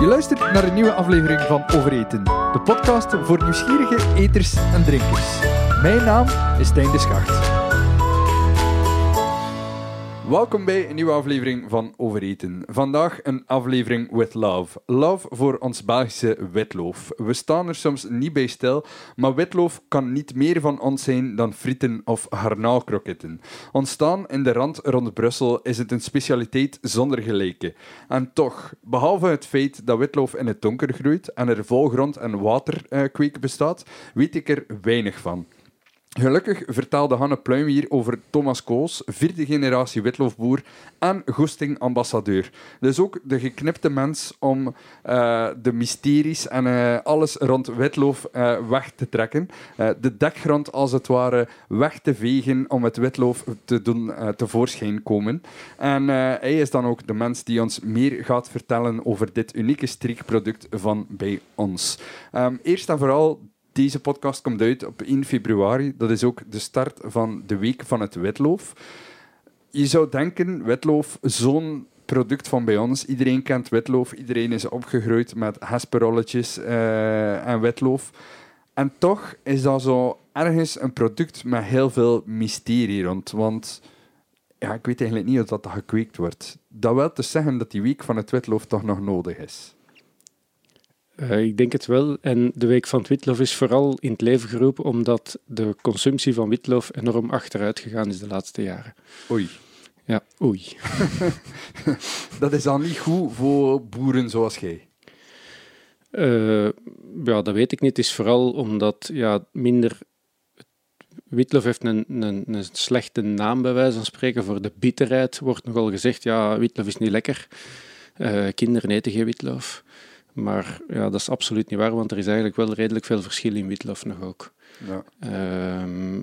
Je luistert naar een nieuwe aflevering van Overeten, de podcast voor nieuwsgierige eters en drinkers. Mijn naam is Tijn de Schacht. Welkom bij een nieuwe aflevering van Overeten. Vandaag een aflevering with love. Love voor ons Belgische witloof. We staan er soms niet bij stil, maar witloof kan niet meer van ons zijn dan frieten of garnaalkroketten. Ontstaan in de rand rond Brussel is het een specialiteit zonder gelijke. En toch, behalve het feit dat witloof in het donker groeit en er volgrond en waterkweek bestaat, weet ik er weinig van. Gelukkig vertelde Hanne Pluim hier over Thomas Koos, vierde generatie witloofboer en goesting-ambassadeur. Dus ook de geknipte mens om uh, de mysteries en uh, alles rond witloof uh, weg te trekken. de dekgrond als het ware weg te vegen om het witloof te doen tevoorschijn komen. En hij is dan ook de mens die ons meer gaat vertellen over dit unieke streekproduct van bij ons. Um, eerst en vooral deze podcast komt uit op 1 februari. Dat is ook de start van de week van het witloof. Je zou denken, witloof, zo'n product van bij ons. Iedereen kent witloof. Iedereen is opgegroeid met hesperolletjes uh, en witloof. En toch is dat zo ergens een product met heel veel mysterie rond. Want ja, ik weet eigenlijk niet of dat gekweekt wordt. Dat wil te zeggen dat die week van het witloof toch nog nodig is. Uh, ik denk het wel. En de Week van het Witlof is vooral in het leven geroepen omdat de consumptie van witlof enorm achteruit gegaan is de laatste jaren. Oei. Ja, oei. dat is dan niet goed voor boeren zoals jij? Uh, ja, dat weet ik niet. Het is vooral omdat ja, minder Witlof heeft een, een, een, slechte naam, bij wijze van spreken. Voor de bitterheid wordt nogal gezegd, ja, witlof is niet lekker. Uh, kinderen eten geen witlof. Maar ja, dat is absoluut niet waar, want er is eigenlijk wel redelijk veel verschil in witlof nog ook. Ja. Ehm,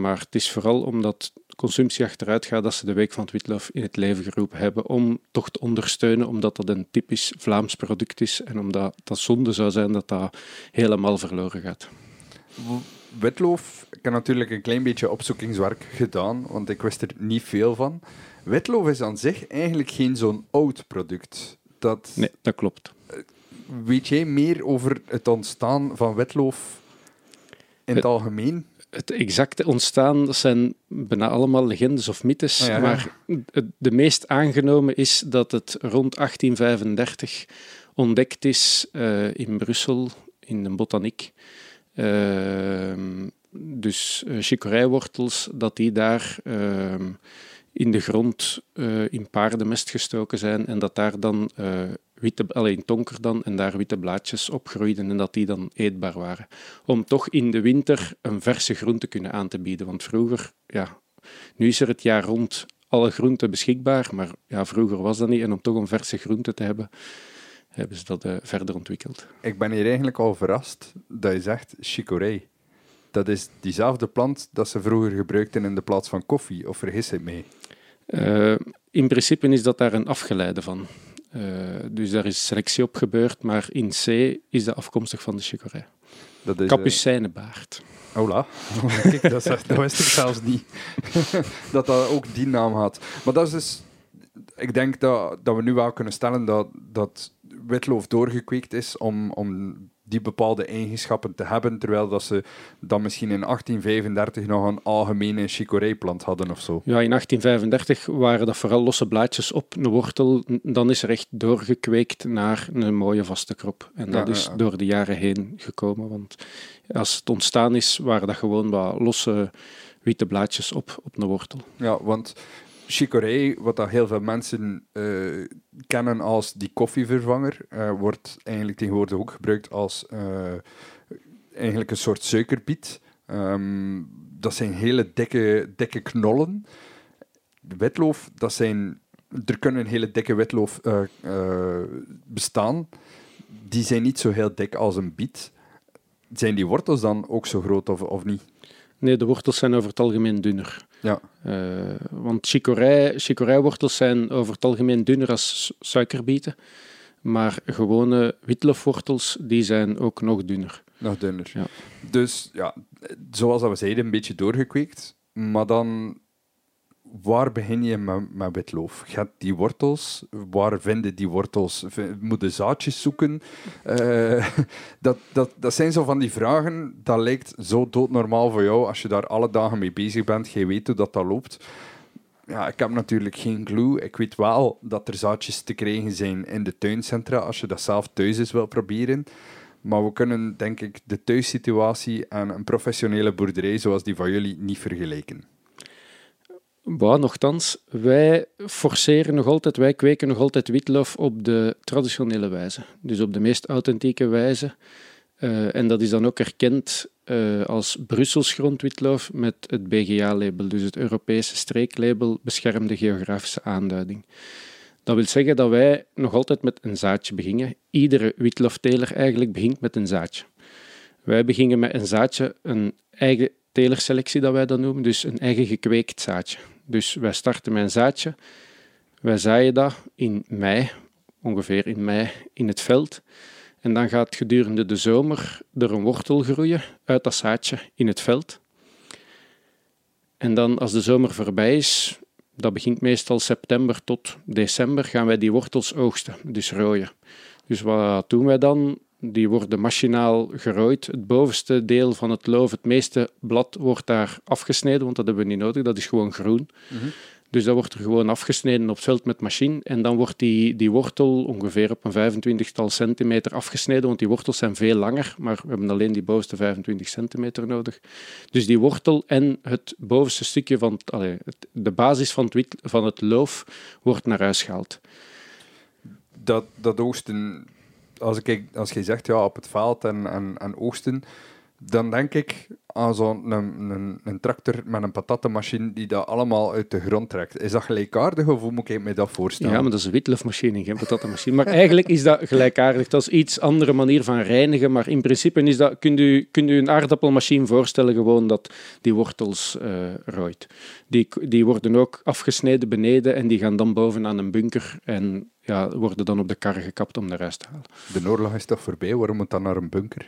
maar het is vooral omdat consumptie achteruit gaat dat ze de Week van het Witlof in het leven geroepen hebben om toch te ondersteunen, omdat dat een typisch Vlaams product is en omdat dat zonde zou zijn dat dat helemaal verloren gaat. Witloof, ik heb natuurlijk een klein beetje opzoekingswerk gedaan, want ik wist er niet veel van. Witloof is aan zich eigenlijk geen zo'n oud product. Dat, nee, dat klopt. Weet jij meer over het ontstaan van witloof in het, algemeen? Het exacte ontstaan, dat zijn bijna allemaal legendes of mythes. Ah, maar de meest aangenomen is dat het rond 1835 ontdekt is uh, in Brussel, in de botaniek. Uh, dus uh, chicorijwortels, dat die daar ehm, in de grond in paardenmest gestoken zijn en dat daar dan witte, alleen tonker dan, en daar witte blaadjes opgroeiden en dat die dan eetbaar waren. Om toch in de winter een verse groente kunnen aan te bieden. Want vroeger, ja, nu is er het jaar rond alle groenten beschikbaar, maar ja, vroeger was dat niet. En om toch een verse groente te hebben, hebben ze dat uh, verder ontwikkeld. Ik ben hier eigenlijk al verrast dat je zegt chicorée. Dat is diezelfde plant dat ze vroeger gebruikten in de plaats van koffie, of vergis ik mee? Uh, in principe is dat daar een afgeleide van. Uh, dus daar is selectie op gebeurd, maar in C is dat afkomstig van de chicorée. Dat is, Capucijnenbaard. Uh... Hola, Kijk, dat, dat wist ik zelfs niet. dat dat ook die naam had. Maar dat is dus... Ik denk dat, dat we nu wel kunnen stellen dat, dat witloof doorgekweekt is om, om die bepaalde eigenschappen te hebben, terwijl dat ze dan misschien in 1835 nog een algemene chicorée-plant hadden of zo. Ja, in 1835 waren dat vooral losse blaadjes op een wortel. Dan is er echt doorgekweekt naar een mooie vaste krop. En dat is door de jaren heen gekomen, want als het ontstaan is, waren dat gewoon wat losse witte blaadjes op, op een wortel. Ja, want chicorée, wat dat heel veel mensen uh, kennen als die koffievervanger, uh, wordt eigenlijk tegenwoordig ook gebruikt als uh, eigenlijk een soort suikerbiet. Um, dat zijn hele dikke, dikke knollen. Witloof, dat zijn... Er kunnen hele dikke witloof bestaan. Die zijn niet zo heel dik als een biet. Zijn die wortels dan ook zo groot of, of niet? Nee, de wortels zijn over het algemeen dunner. Ja. Uh, want chicorij-wortels zijn over het algemeen dunner als suikerbieten. Maar gewone witlofwortels die zijn ook nog dunner. Nog dunner. Ja. Dus ja, zoals dat we zeiden, een beetje doorgekweekt. Maar dan, waar begin je met, met witloof? Hebt die wortels, waar vinden die wortels? Moeten zaadjes zoeken? Uh, dat, dat, dat zijn zo van die vragen, dat lijkt zo doodnormaal voor jou als je daar alle dagen mee bezig bent. Je weet hoe dat, dat loopt. Ja, ik heb natuurlijk geen clue. Ik weet wel dat er zaadjes te krijgen zijn in de tuincentra als je dat zelf thuis eens wil proberen. Maar we kunnen, denk ik, de thuissituatie en een professionele boerderij zoals die van jullie niet vergelijken. Bah, nochtans, wij forceren nog altijd, wij kweken nog altijd witlof op de traditionele wijze. Dus op de meest authentieke wijze. Uh, en dat is dan ook erkend uh, als Brussels grondwitloof met het BGA-label, dus het Europese streeklabel beschermde geografische aanduiding. Dat wil zeggen dat wij nog altijd met een zaadje beginnen. Iedere witlofteler eigenlijk begint met een zaadje. Wij beginnen met een zaadje, een eigen telerselectie dat wij dat noemen, dus een eigen gekweekt zaadje. Dus wij starten een zaadje, wij zaaien dat in mei, ongeveer in mei, in het veld. En dan gaat gedurende de zomer er een wortel groeien uit dat zaadje in het veld. En dan als de zomer voorbij is, dat begint meestal september tot december, gaan wij die wortels oogsten, dus rooien. Dus wat doen wij dan? Die worden machinaal gerooid. Het bovenste deel van het loof, het meeste blad, wordt daar afgesneden, want dat hebben we niet nodig, dat is gewoon groen. Mhm. Dus dat wordt er gewoon afgesneden op het veld met machine. En dan wordt die, die wortel ongeveer op een 25-tal centimeter afgesneden, want die wortels zijn veel langer, maar we hebben alleen die bovenste 25 centimeter nodig. Dus die wortel en het bovenste stukje van het, allez, de basis van het, wit, van het loof wordt naar huis gehaald. Dat, dat oogsten, als, ik, als je zegt ja, op het veld en, en, en oogsten, dan denk ik aan zo'n een, een, een, tractor met een patattenmachine die dat allemaal uit de grond trekt. Is dat gelijkaardig of hoe moet ik me dat voorstellen? Ja, maar dat is een witlofmachine, geen patattenmachine. Maar eigenlijk is dat gelijkaardig. Dat is iets andere manier van reinigen, maar in principe is dat, kunt u, kunt u een aardappelmachine voorstellen gewoon dat die wortels uh, rooit. Die, die worden ook afgesneden beneden en die gaan dan bovenaan een bunker en ja, worden dan op de kar gekapt om naar huis te halen. De oorlog is toch voorbij? Waarom moet dan naar een bunker?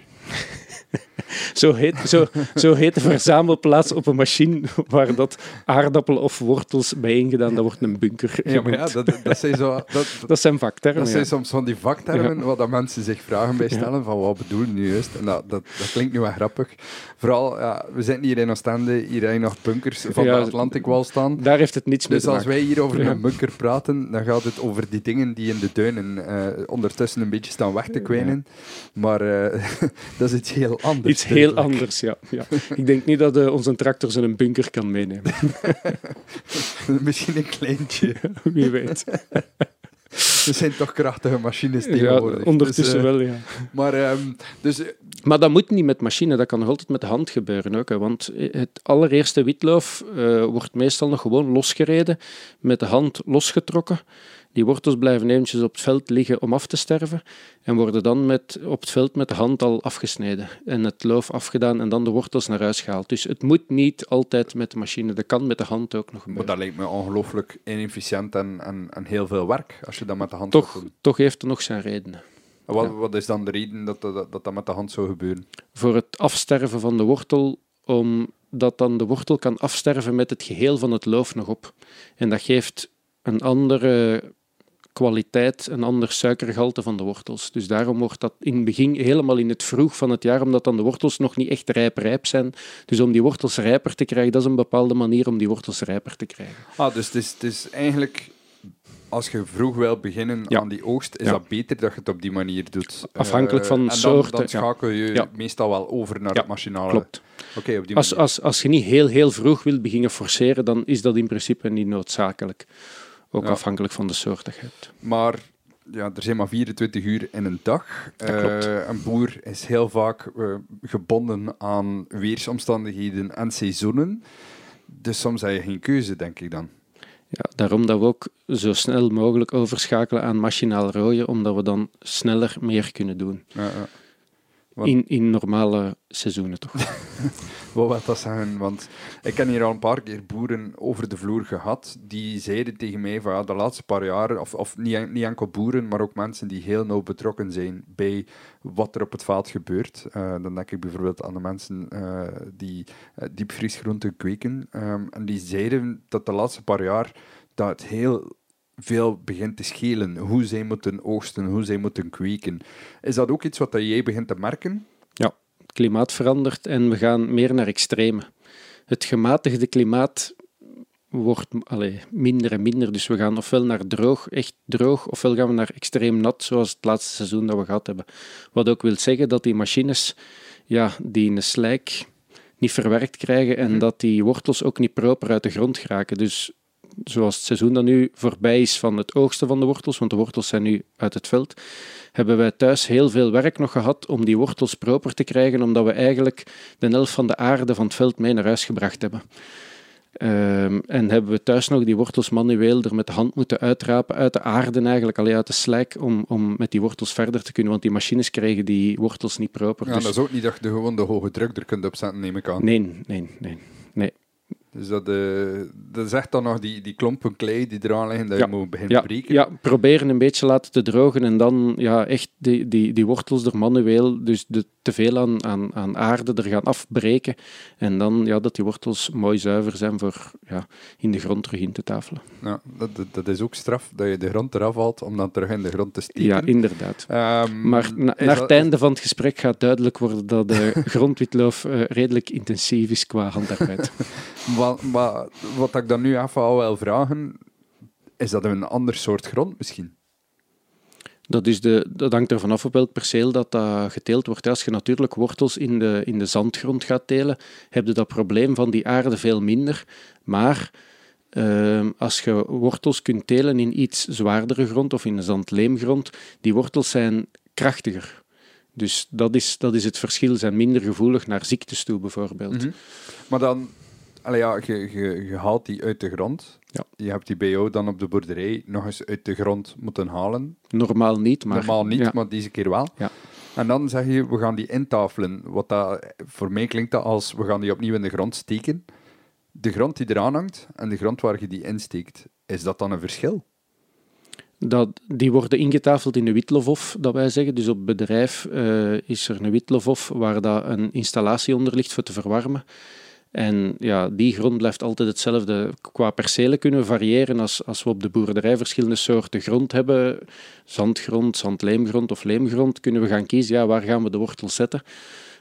zo, heet, zo, zo heet de verzamelplaats op een machine waar dat aardappel of wortels bijeengedaan, dat wordt een bunker. Ja, maar ja, dat, dat, zijn zo, dat, dat zijn vaktermen. Dat zijn soms van die vaktermen waar dat mensen zich vragen bij stellen van wat bedoel nu juist? En dat, dat, dat klinkt nu wel grappig. Vooral, ja, we zitten hier in Oostende, hier heb je nog bunkers van de Atlantic Wall staan. Daar heeft het niets mee dus te maken. Dus als wij hier over een bunker praten, dan gaat het over die dingen die in de duinen uh, ondertussen een beetje staan weg te kwijnen. Maar uh, dat is iets heel anders. Iets heel anders, ja. ja. Ik denk niet dat uh, onze tractor een bunker kan meenemen. Misschien een kleintje. Wie weet. Er zijn toch krachtige machines tegenwoordig. Ja, ondertussen dus, wel, ja. Maar, um, dus, maar dat moet niet met machine, dat kan nog altijd met de hand gebeuren ook. Hè, want het allereerste witloof uh, wordt meestal nog gewoon losgereden, met de hand losgetrokken. Die wortels blijven eventjes op het veld liggen om af te sterven en worden dan met, op het veld met de hand al afgesneden en het loof afgedaan en dan de wortels naar huis gehaald. Dus het moet niet altijd met de machine, dat kan met de hand ook nog gebeuren. Maar dat lijkt me ongelooflijk inefficiënt en, en, en, heel veel werk als je dat met de hand toch, Toch heeft het nog zijn redenen. Wat, wat, is dan de reden dat dat, dat dat met de hand zou gebeuren? Voor het afsterven van de wortel, omdat dan de wortel kan afsterven met het geheel van het loof nog op. En dat geeft een andere kwaliteit, een ander suikergehalte van de wortels. Dus daarom wordt dat in het begin helemaal in het vroeg van het jaar, omdat dan de wortels nog niet echt rijp-rijp zijn. Dus om die wortels rijper te krijgen, dat is een bepaalde manier om die wortels rijper te krijgen. Ah, dus het is, het is eigenlijk als je vroeg wil beginnen aan die oogst, is dat beter dat je het op die manier doet. Afhankelijk van de soort. Dan schakel je ja. meestal wel over naar het machinale. Klopt. Okay, op die als, als, als je niet heel, heel vroeg wilt beginnen forceren, dan is dat in principe niet noodzakelijk. Ook afhankelijk van de soort dat je hebt. Maar ja, er zijn maar 24 uur in een dag. Uh, een boer is heel vaak uh, gebonden aan weersomstandigheden en seizoenen. Dus soms heb je geen keuze, denk ik dan. Ja, daarom dat we ook zo snel mogelijk overschakelen aan machinaal rooien, omdat we dan sneller meer kunnen doen. Ja, ja. In, in normale seizoenen toch. Wat wil dat zeggen? Want ik heb hier al een paar keer boeren over de vloer gehad. Die zeiden tegen mij van ja, de laatste paar jaar, of, of niet, niet enkel boeren, maar ook mensen die heel nauw betrokken zijn bij wat er op het veld gebeurt. Uh, dan denk ik bijvoorbeeld aan de mensen uh, die uh, diepvriesgroenten kweken. Um, en die zeiden dat de laatste paar jaar dat het heel veel begint te schelen. Hoe zij moeten oogsten, hoe zij moeten kweken. Is dat ook iets wat jij begint te merken? Ja, het klimaat verandert en we gaan meer naar extreme. Het gematigde klimaat wordt allee, minder en minder. Dus we gaan ofwel naar droog, echt droog, ofwel gaan we naar extreem nat, zoals het laatste seizoen dat we gehad hebben. Wat ook wil zeggen dat die machines ja, die de slijk niet verwerkt krijgen en mhm. dat die wortels ook niet proper uit de grond geraken. Dus zoals het seizoen dat nu voorbij is van het oogsten van de wortels, want de wortels zijn nu uit het veld, hebben wij thuis heel veel werk nog gehad om die wortels proper te krijgen, omdat we eigenlijk de helft van de aarde van het veld mee naar huis gebracht hebben. Um, en hebben we thuis nog die wortels manueel er met de hand moeten uitrapen uit de aarde eigenlijk, alleen uit de slijk, om, om met die wortels verder te kunnen, want die machines kregen die wortels niet proper. Ja, dus... dat is ook niet dat je gewoon de hoge druk er kunt opzetten, neem ik aan. Nee, nee, nee. nee. Dus dat, uh, dat is echt dan nog die, die klompen klei die eraan liggen, dat je moet beginnen ja, breken. Ja, proberen een beetje laten te drogen en dan ja, echt die, die, die wortels er manueel, dus de, te veel aan, aan, aan aarde er gaan afbreken. En dan ja, dat die wortels mooi zuiver zijn voor ja, in de grond terug in te tafelen. Ja, dat, dat is ook straf, dat je de grond eraf haalt om dan terug in de grond te steken. Ja, inderdaad. Um, maar na, naar het einde van het gesprek gaat duidelijk worden dat de grondwitloof uh, redelijk intensief is qua handarbeid. maar, maar wat ik dan nu even wil vragen, is dat een ander soort grond misschien? Dat, is de, dat hangt er vanaf op welk perceel dat, dat geteeld wordt. Als je natuurlijk wortels in de, in de zandgrond gaat telen, heb je dat probleem van die aarde veel minder. Maar uh, als je wortels kunt telen in iets zwaardere grond of in een zandleemgrond, die wortels zijn krachtiger. Dus dat is, dat is het verschil. Ze zijn minder gevoelig naar ziektes toe, bijvoorbeeld. Mm Maar dan, allee, ja, je, je, je haalt die uit de grond. Ja. Je hebt die BO dan op de boerderij nog eens uit de grond moeten halen. Normaal niet, maar... Normaal niet, maar deze keer wel. Ja. En dan zeg je, we gaan die intafelen. Wat dat, voor mij klinkt dat als, we gaan die opnieuw in de grond steken. De grond die eraan hangt en de grond waar je die insteekt, is dat dan een verschil? Dat, die worden ingetafeld in een witlofhof, dat wij zeggen. Dus op bedrijf uh, is er een witlofhof waar dat een installatie onder ligt voor te verwarmen. En ja, die grond blijft altijd hetzelfde. Qua percelen kunnen we variëren als, als we op de boerderij verschillende soorten grond hebben. Zandgrond, zandleemgrond of leemgrond. Kunnen we gaan kiezen, ja, waar gaan we de wortel zetten.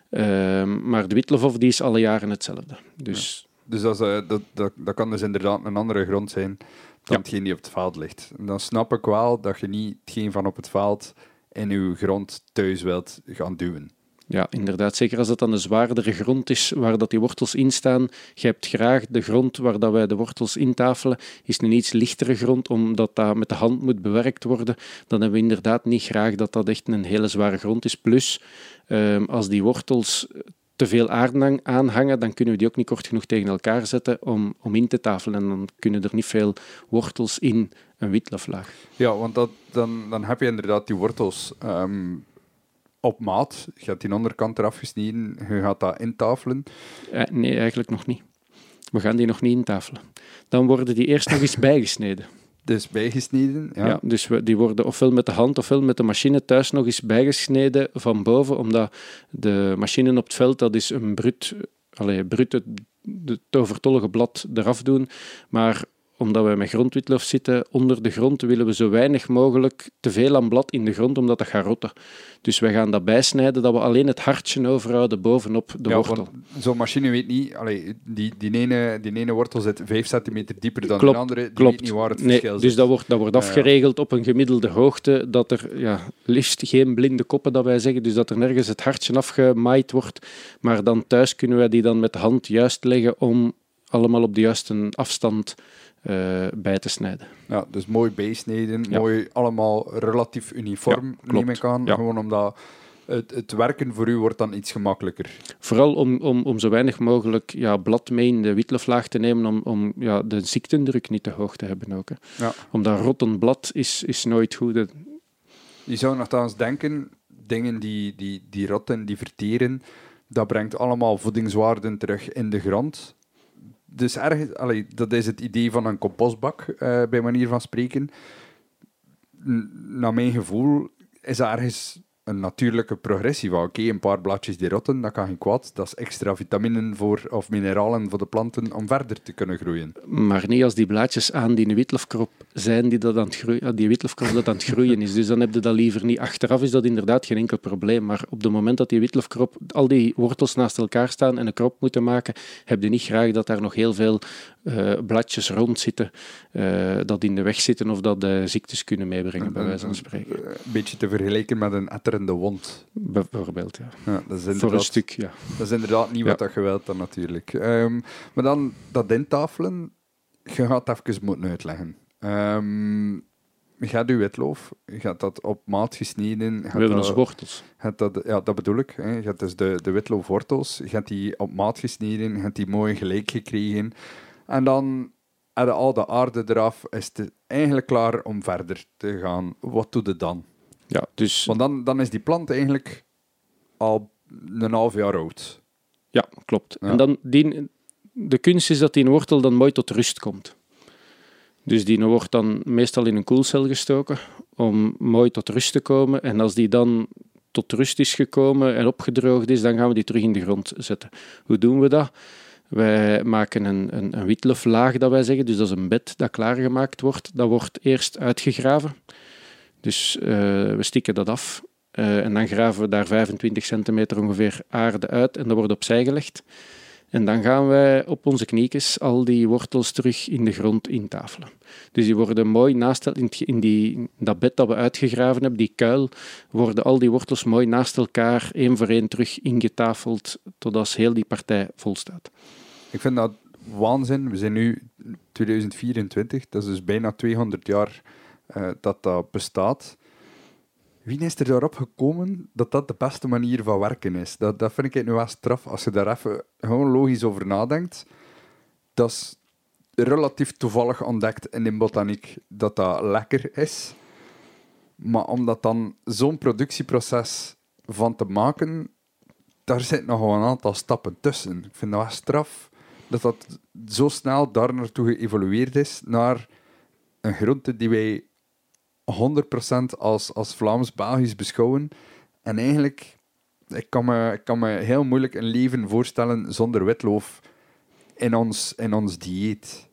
Ehm, maar de Witlofhof die is alle jaren hetzelfde. Dus, dus dat, dat, dat, dat, kan dus inderdaad een andere grond zijn dan ja. hetgeen die op het veld ligt. En dan snap ik wel dat je niet hetgeen van op het veld in je grond thuis wilt gaan duwen. Ja, inderdaad. Zeker als het dan een zwaardere grond is waar dat die wortels in staan. Je hebt graag de grond waar dat wij de wortels intafelen, is een iets lichtere grond, omdat dat met de hand moet bewerkt worden. Dan hebben we inderdaad niet graag dat dat echt een hele zware grond is. Plus, ehm, als die wortels te veel aarde aanhangen, dan kunnen we die ook niet kort genoeg tegen elkaar zetten om, om in te tafelen. En dan kunnen er niet veel wortels in een witloflaag. Ja, want dat, dan, dan heb je inderdaad die wortels... Ehm, op maat. Je hebt die onderkant eraf gesneden, je gaat dat intafelen. Nee, eigenlijk nog niet. We gaan die nog niet intafelen. Dan worden die eerst nog eens bijgesneden. Dus bijgesneden, ja. ja dus we, die worden ofwel met de hand ofwel met de machine thuis nog eens bijgesneden van boven, omdat de machine op het veld, dat is een brut, allee, brut het, het overtollige blad eraf doen, maar omdat wij met grondwitlof zitten, onder de grond willen we zo weinig mogelijk te veel aan blad in de grond, omdat dat gaat rotten. Dus wij gaan dat bijsnijden, dat we alleen het hartje overhouden bovenop de ja, wortel. Zo'n machine weet niet, allee, die, die, ene, die ene wortel zit 5 centimeter dieper dan de andere, die klopt. weet niet waar het nee, verschil dus dat wordt, dat wordt afgeregeld op een gemiddelde hoogte, dat er ja, liefst geen blinde koppen, dat wij zeggen, dus dat er nergens het hartje afgemaaid wordt, maar dan thuis kunnen wij die dan met de hand juist leggen om allemaal op de juiste afstand bij te snijden. Ja, dus mooi bijsneden, mooi allemaal relatief uniform, ja, neem ik aan. Gewoon omdat het, het, werken voor u wordt dan iets gemakkelijker. Vooral om, om, om zo weinig mogelijk ja, blad mee in de witloflaag te nemen, om, om ja, de ziektendruk niet te hoog te hebben ook. Hè. Ja. Omdat rottend blad is, is nooit goed. Je zou nogthans denken dingen die, die, die rotten, die verteren. Dat brengt allemaal voedingswaarden terug in de grond. Dus ergens, dat is het idee van een compostbak, uh, bij manier van spreken. Naar mijn gevoel is ergens een natuurlijke progressie oké, een paar bladjes die rotten, dat kan geen kwaad. Dat is extra vitaminen voor, of mineralen voor de planten om verder te kunnen groeien. Maar niet als die blaadjes aan die witlofkrop zijn die, dat aan het groeien, die witlofkrop dat aan het groeien is. Dus dan heb je dat liever niet. Achteraf is dat inderdaad geen enkel probleem. Maar op het moment dat die witlofkrop, al die wortels naast elkaar staan en een krop moeten maken, heb je niet graag dat daar nog heel veel uh, bladjes rondzitten, uh, dat in de weg zitten of dat de ziektes kunnen meebrengen, bij wijze van spreken. Een beetje te vergelijken met een etterende wond. Bijvoorbeeld, ja. ja dat is Voor een stuk, ja. Dat is inderdaad niet wat je wilt dan natuurlijk. Um, maar dan dat intafelen, je gaat het even moeten uitleggen. Um, je gaat je witloof, je gaat dat op maat gesneden. We hebben onze wortels. dat, ja, dat bedoel ik. Hè. Je hebt dus de, de witloofwortels, hebt die op maat gesneden, hebt die mooi gelijk gekregen. En dan heb je al de aarde eraf, is het eigenlijk klaar om verder te gaan. Wat doe je dan? Ja, dus... Want dan, dan is die plant eigenlijk al een half jaar oud. Ja, klopt. En dan die, de kunst is dat die wortel dan mooi tot rust komt. Dus die wordt dan meestal in een koelcel gestoken om mooi tot rust te komen. En als die dan tot rust is gekomen en opgedroogd is, dan gaan we die terug in de grond zetten. Hoe doen we dat? Wij maken een, een, een witloflaag, dat wij zeggen. Dus dat is een bed dat klaargemaakt wordt. Dat wordt eerst uitgegraven. Dus uh, we stikken dat af. Uh, en dan graven we daar 25 centimeter ongeveer aarde uit en dat wordt opzij gelegd. En dan gaan wij op onze kniekjes al die wortels terug in de grond intafelen. Dus die worden mooi naast in, die, dat bed dat we uitgegraven hebben, die kuil, worden al die wortels mooi naast elkaar één voor één terug ingetafeld totdat heel die partij vol staat. Ik vind dat waanzin. We zijn nu 2024, dat is dus bijna 200 jaar uh, dat dat bestaat. Wie is er daarop gekomen dat dat de beste manier van werken is? Dat, dat vind ik nu wel straf. Als je daar even gewoon logisch over nadenkt. Dat is relatief toevallig ontdekt in de botaniek dat dat lekker is. Maar om dat dan zo'n productieproces van te maken, daar zit nog een aantal stappen tussen. Ik vind dat wel straf dat dat zo snel daar naartoe geëvolueerd is naar een groente die wij 100% als, als Vlaams-Belgisch beschouwen. En eigenlijk, ik kan, me, ik kan me heel moeilijk een leven voorstellen zonder witloof in ons, in ons dieet.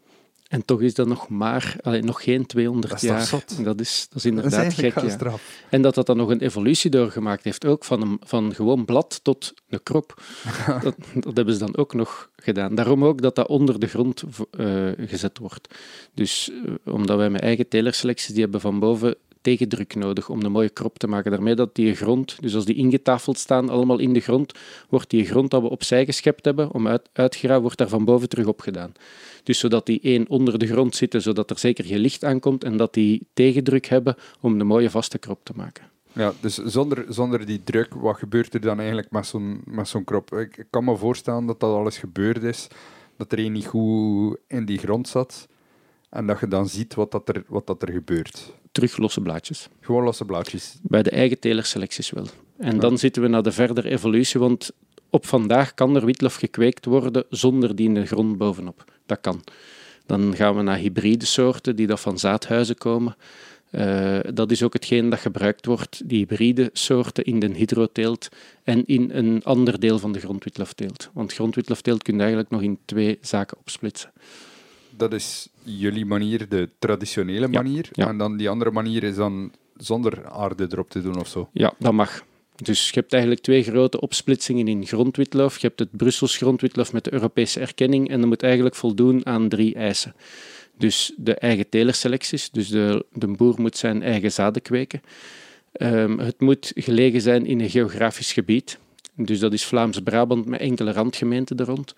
En toch is dat nog maar, allee, nog geen 200 dat jaar. Dat is, dat is inderdaad gek. Ja. En dat dat dan nog een evolutie doorgemaakt heeft, ook van, een, van gewoon blad tot een krop. dat, dat, hebben ze dan ook nog gedaan. Daarom ook dat dat onder de grond uh, gezet wordt. Dus uh, omdat wij met eigen telerselecties, die hebben van boven tegendruk nodig om een mooie krop te maken. Daarmee dat die grond, dus als die ingetafeld staan, allemaal in de grond, wordt die grond dat we opzij geschept hebben, om uit, wordt daar van boven terug opgedaan. Dus zodat die één onder de grond zitten, zodat er zeker geen licht aankomt en dat die tegendruk hebben om een mooie vaste krop te maken. Ja, dus zonder, zonder die druk, wat gebeurt er dan eigenlijk met zo'n, met zo'n krop? Ik, kan me voorstellen dat dat alles gebeurd is, dat er een niet goed in die grond zat en dat je dan ziet wat, dat er, wat dat er gebeurt. Terug losse blaadjes. Gewoon losse blaadjes. Bij de eigen telerselecties wel. En dan zitten we naar de verdere evolutie, want op vandaag kan er witlof gekweekt worden zonder die in de grond bovenop. Dat kan. Dan gaan we naar hybride soorten die dat van zaadhuizen komen. Uh, dat is ook hetgeen dat gebruikt wordt, die hybride soorten in de hydroteelt en in een ander deel van de grondwitlofteelt. Want grondwitlofteelt kun je eigenlijk nog in twee zaken opsplitsen. Dat is jullie manier, de traditionele manier. Ja, ja. En dan die andere manier is dan zonder aarde erop te doen of zo? Ja, dat mag. Dus je hebt eigenlijk twee grote opsplitsingen in grondwitlof. Je hebt het Brussels grondwitlof met de Europese erkenning en dat moet eigenlijk voldoen aan drie eisen. Dus de eigen telerselecties, dus de, de boer moet zijn eigen zaden kweken. Um, het moet gelegen zijn in een geografisch gebied, dus dat is Vlaams-Brabant met enkele randgemeenten er rond.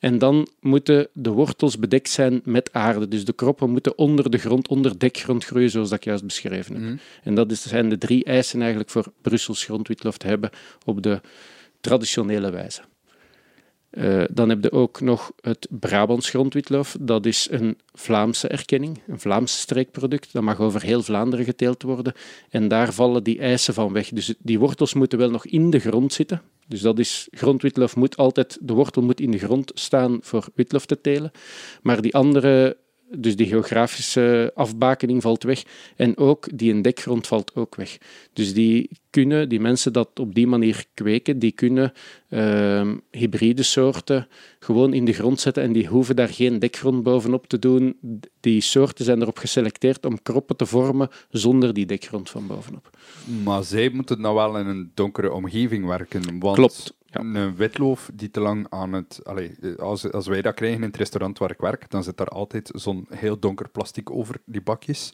En dan moeten de wortels bedekt zijn met aarde. Dus de kroppen moeten onder de grond, onder dekgrond groeien, zoals dat ik juist beschreven heb. Mhm. En dat zijn de drie eisen eigenlijk voor Brussels grondwitlof te hebben op de traditionele wijze. Uh, dan heb je ook nog het Brabants grondwitloof. Dat is een Vlaamse erkenning, een Vlaams streekproduct. Dat mag over heel Vlaanderen geteeld worden. En daar vallen die eisen van weg. Dus die wortels moeten wel nog in de grond zitten. Dus dat is, grondwitloof moet altijd, de wortel moet in de grond staan voor witloof te telen. Maar die andere dus die geografische afbakening valt weg. En ook die dekgrond valt ook weg. Dus die kunnen, die mensen dat op die manier kweken, die kunnen uh, hybride soorten gewoon in de grond zetten en die hoeven daar geen dekgrond bovenop te doen. Die soorten zijn erop geselecteerd om kroppen te vormen zonder die dekgrond van bovenop. Maar zij moeten nou wel in een donkere omgeving werken. Want Klopt. Een witloof die te lang aan het. Allee, als, als wij dat krijgen in het restaurant waar ik werk, dan zit daar altijd zo'n heel donker plastic over die bakjes.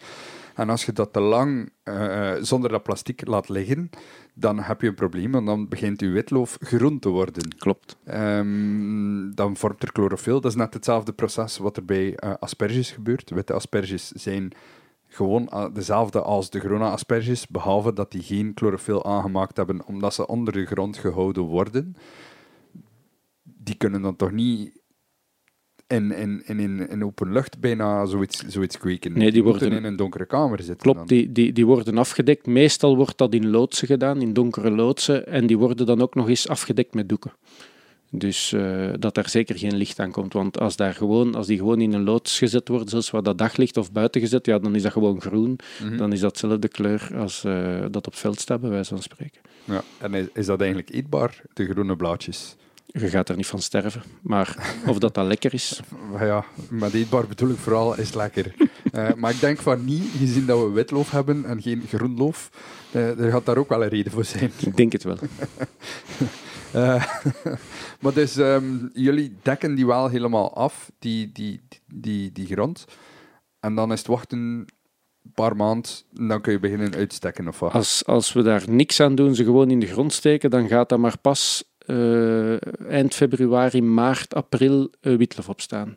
En als je dat te lang uh, zonder dat plastic laat liggen, dan heb je een probleem, want dan begint je witloof groen te worden. Klopt. Um, dan vormt er chlorofyl. Dat is net hetzelfde proces wat er bij uh, asperges gebeurt. Witte asperges zijn gewoon eh, dezelfde als de groene asperges, behalve dat die geen chlorofyl aangemaakt hebben omdat ze onder de grond gehouden worden. Die kunnen dan toch niet in, in, in, in open lucht bijna zoiets, zoiets kweken. Nee, die, worden in een donkere kamer zitten. Klopt, die, die, die worden afgedekt. Meestal wordt dat in loodsen gedaan, in donkere loodsen. En die worden dan ook nog eens afgedekt met doeken. Dus uh, dat daar zeker geen licht aan komt. Want als, daar gewoon, als die gewoon in een loods gezet worden, zoals waar dat daglicht of buiten gezet, ja, dan is dat gewoon groen. Mhm. Dan is dat dezelfde kleur als uh, dat op veld staat, bij wijze van spreken. Ja, en is, is dat eigenlijk eetbaar, de groene blaadjes? Je gaat er niet van sterven. Maar of dat dan lekker is... Ja, met eetbaar bedoel ik vooral, is lekker. uh, maar ik denk van niet, gezien dat we witloof hebben en geen groenloof, er gaat daar ook wel een reden voor zijn. Ik denk het wel. Uh, maar dus, um, jullie dekken die wel helemaal af, die, die, die, die grond. En dan is het wachten een paar maanden, dan kun je beginnen uitstekken of wat? Als, als we daar niks aan doen, ze gewoon in de grond steken, dan gaat dat maar pas uh, eind februari, maart, april uh, witlof op staan.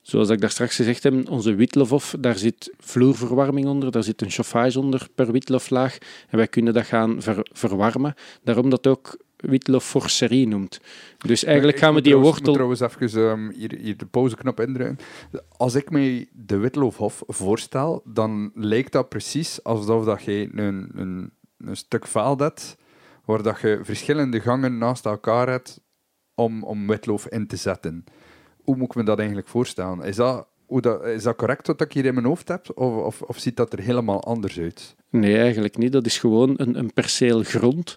Zoals ik daar straks gezegd heb, onze witlofhof, daar zit vloerverwarming onder, daar zit een chauffage onder per witloflaag. En wij kunnen dat gaan ver, verwarmen. Daarom dat ook witlof forcerie noemt. Dus eigenlijk gaan we die trouwens, wortel... trouwens even um, hier, hier, de pauzeknop indrukken. Als ik mij de witloofhof voorstel, dan lijkt dat precies alsof dat je een, een, een stuk veld hebt, waar dat je verschillende gangen naast elkaar hebt om, om witloof in te zetten. Hoe moet ik me dat eigenlijk voorstellen? Is dat, hoe dat, is dat correct wat ik hier in mijn hoofd heb? Of, of, of ziet dat er helemaal anders uit? Nee, eigenlijk niet. Dat is gewoon een, een perceel grond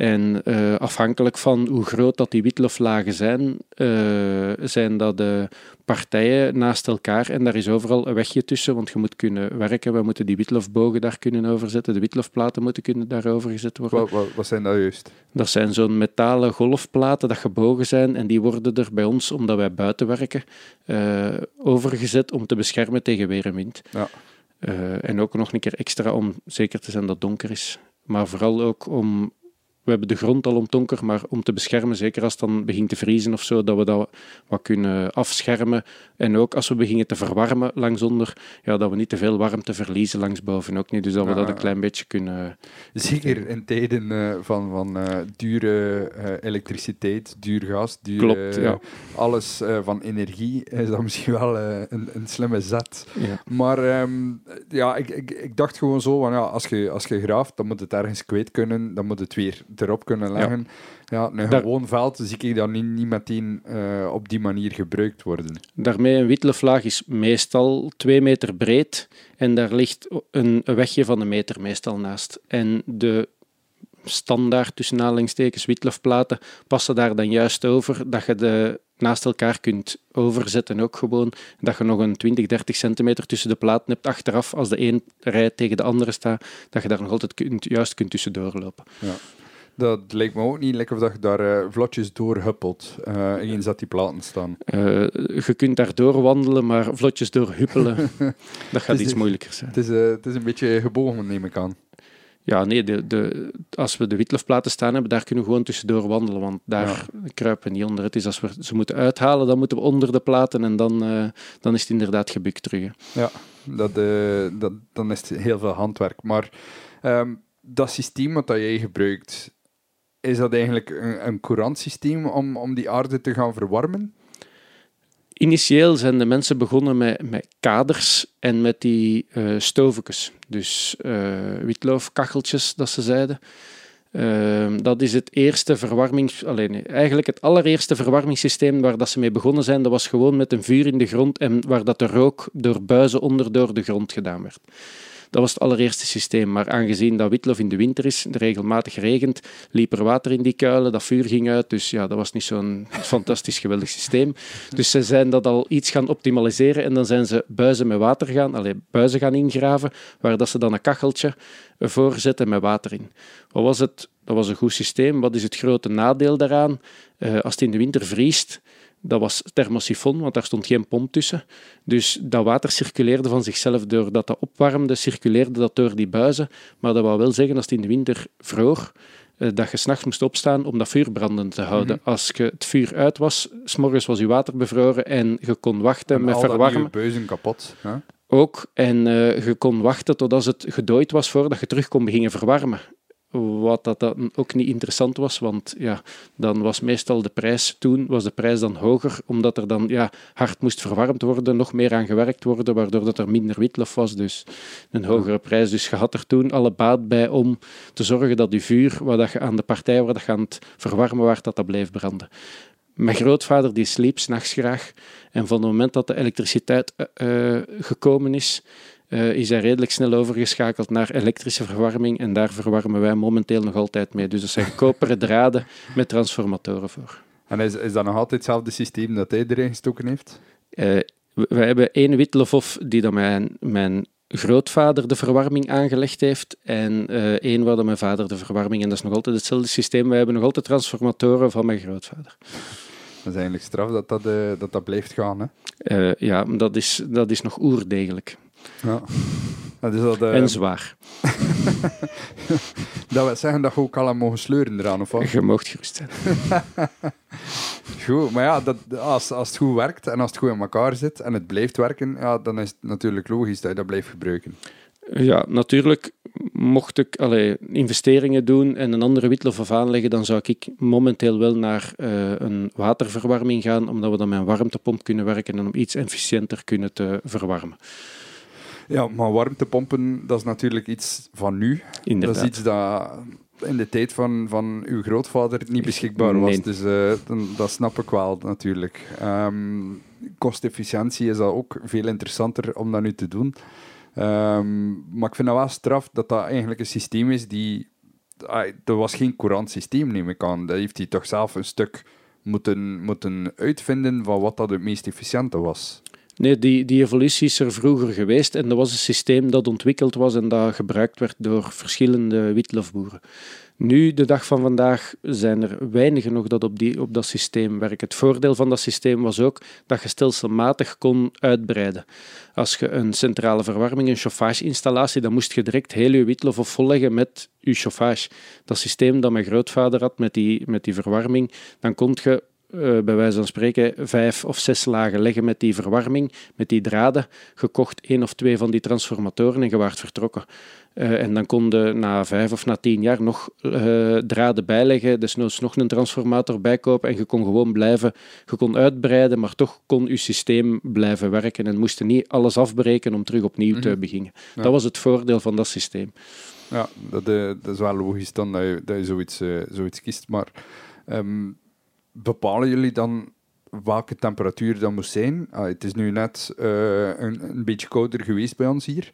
en uh, afhankelijk van hoe groot dat die witloflagen zijn, uh, zijn dat de partijen naast elkaar en daar is overal een wegje tussen, want je moet kunnen werken. We moeten die witlofbogen daar kunnen overzetten, de witlofplaten moeten kunnen daarover gezet worden. Wat, wat, wat zijn dat juist? Dat zijn zo'n metalen golfplaten dat gebogen zijn en die worden er bij ons, omdat wij buiten werken, uh, overgezet om te beschermen tegen weer en wind. Ja. en ook nog een keer extra om zeker te zijn dat het donker is. Maar vooral ook om we hebben de grond al omtonker, maar om te beschermen, zeker als het dan begint te vriezen of zo, dat we dat wat kunnen afschermen. En ook als we beginnen te verwarmen langsonder, ja, dat we niet te veel warmte verliezen langsboven ook niet. Dus dat we dat een klein beetje kunnen... Zeker in tijden uh, van, van uh, dure uh, elektriciteit, duur gas, duur, Klopt, ja. alles van energie, is dat misschien wel een, een slimme zet. Ja. Maar um, ja, ik, ik, ik dacht gewoon zo, van, ja, als, je, als je graaft, dan moet het ergens kwijt kunnen, dan moet het weer erop kunnen leggen. Ja, ja een gewoon veld zie ik dat niet, niet meteen uh, op die manier gebruikt worden. Daarmee een witloflaag is meestal twee meter breed en daar ligt een, een wegje van een meter meestal naast. En de standaard tussen aanhalingstekens witlofplaten passen daar dan juist over dat je de naast elkaar kunt overzetten ook gewoon. Dat je nog een 20, 30 centimeter tussen de platen hebt achteraf als de een rij tegen de andere staat, dat je daar nog altijd kunt, juist kunt tussendoor lopen. Ja. Dat lijkt me ook niet lekker of dat je daar uh, vlotjes door huppelt, uh, eens dat die platen staan. Uh, je kunt daar door wandelen, maar vlotjes door huppelen, dat gaat iets moeilijker zijn. Het is, het is een beetje gebogen, neem ik aan. Ja, nee, de, de, als we de witlofplaten staan hebben, daar kunnen we gewoon tussendoor wandelen, want daar ja. kruipen we niet onder. Het is als we ze moeten uithalen, dan moeten we onder de platen en dan, dan is het inderdaad gebukt terug. Ja, dat, dat, dan is het heel veel handwerk. Maar um, dat systeem wat jij gebruikt, is dat eigenlijk een, een courant systeem om, om die aarde te gaan verwarmen? Initieel zijn de mensen begonnen met, met kaders en met die uh. Dus uh, witloofkacheltjes, dat ze zeiden. Uh, dat is het eerste verwarmings... Alleen, eigenlijk het allereerste verwarmingssysteem waar dat ze mee begonnen zijn, dat was gewoon met een vuur in de grond en waar dat de rook door buizen onder door de grond gedaan werd. Dat was het allereerste systeem. Maar aangezien dat witlof in de winter is, regelmatig regent, liep er water in die kuilen, dat vuur ging uit. Dus ja, dat was niet zo'n fantastisch geweldig systeem. Dus ze zijn dat al iets gaan optimaliseren en dan zijn ze buizen met water gaan, alleen buizen gaan ingraven, waar dat ze dan een kacheltje voor zetten met water in. Wat was het? Dat was een goed systeem. Wat is het grote nadeel daaraan? Uh, als het in de winter vriest, dat was thermosifon, want daar stond geen pomp tussen. Dus dat water circuleerde van zichzelf doordat dat opwarmde, circuleerde dat door die buizen. Maar dat wou wel zeggen, als het in de winter vroor, eh, dat je s'nachts moest opstaan om dat vuur brandend te houden. Mhm. Als je het vuur uit was, s'morgens was je water bevroren en je kon wachten en met al verwarmen. Dat buizen kapot. Hè? Ook, en uh, je kon wachten totdat het gedooid was voordat je terug kon beginnen verwarmen. Wat dat dan ook niet interessant was, want ja, dan was meestal de prijs toen was de prijs dan hoger, omdat er dan ja, hard moest verwarmd worden, nog meer aan gewerkt worden, waardoor dat er minder witlof was, dus een hogere prijs. Dus je had er toen alle baat bij om te zorgen dat die vuur, wat dat je aan de partij waar dat je aan het verwarmen werd, dat dat bleef branden. Mijn grootvader die sliep s'nachts graag en van het moment dat de elektriciteit uh, gekomen is, uh, is hij redelijk snel overgeschakeld naar elektrische verwarming en daar verwarmen wij momenteel nog altijd mee. Dus dat zijn koperen draden met transformatoren voor. En is, is dat nog altijd hetzelfde systeem dat hij erin gestoken heeft? Uh, we, hebben één Witlofov die dan mijn, mijn grootvader de verwarming aangelegd heeft en uh, één waar dan mijn vader de verwarming. En dat is nog altijd hetzelfde systeem. We hebben nog altijd transformatoren van mijn grootvader. Dat is eigenlijk straf dat dat, uh, dat, dat blijft gaan. Hè? Uh, ja, dat is, dat is nog oerdegelijk. Ja. Dus dat, uh... En zwaar. dat wil zeggen dat je ook al mogen sleuren eraan, of wat? Je mocht gerust zijn. goed, maar ja, dat, als, als het goed werkt en als het goed in elkaar zit en het blijft werken, ja, dan is het natuurlijk logisch dat je dat blijft gebruiken. Ja, natuurlijk mocht ik allee, investeringen doen en een andere witlof of aanleggen, dan zou ik momenteel wel naar uh, een waterverwarming gaan, omdat we dan met een warmtepomp kunnen werken en om iets efficiënter kunnen te verwarmen. Ja, maar warmtepompen, dat is natuurlijk iets van nu. Inderdaad. Dat is iets dat in de tijd van, van uw grootvader niet beschikbaar was. Dus uh, dat snap ik wel natuurlijk. Um, kostefficiëntie is dat ook veel interessanter om dat nu te doen. Um, maar ik vind dat wel straf dat dat eigenlijk een systeem is die... Dat was geen courant systeem, neem ik aan. Dat heeft hij toch zelf een stuk moeten, moeten uitvinden van wat dat het meest efficiënte was. Nee, die, die evolutie is er vroeger geweest en dat was een systeem dat ontwikkeld was en dat gebruikt werd door verschillende witlofboeren. Nu, de dag van vandaag, zijn er weinigen nog dat op, die, op dat systeem werken. Het voordeel van dat systeem was ook dat je stelselmatig kon uitbreiden. Als je een centrale verwarming, een chauffageinstallatie, dan moest je direct heel je witlof volleggen met je chauffage. Dat systeem dat mijn grootvader had met die, met die verwarming, dan kon je bij wijze van spreken vijf of zes lagen leggen met die verwarming, met die draden, gekocht één of twee van die transformatoren en je waart vertrokken. Uh, en dan konden na vijf of na tien jaar nog uh, draden bijleggen, desnoods nog een transformator bijkopen en je kon gewoon blijven, je kon uitbreiden, maar toch kon je systeem blijven werken en moest niet alles afbreken om terug opnieuw te mhm. beginnen. Ja. Dat was het voordeel van dat systeem. Ja, dat, dat is wel logisch dan dat je, dat je zoiets, zoiets kiest, maar... Um, bepalen jullie dan welke temperatuur dat moet zijn? Ah, het is nu net uh, een, beetje kouder geweest bij ons hier.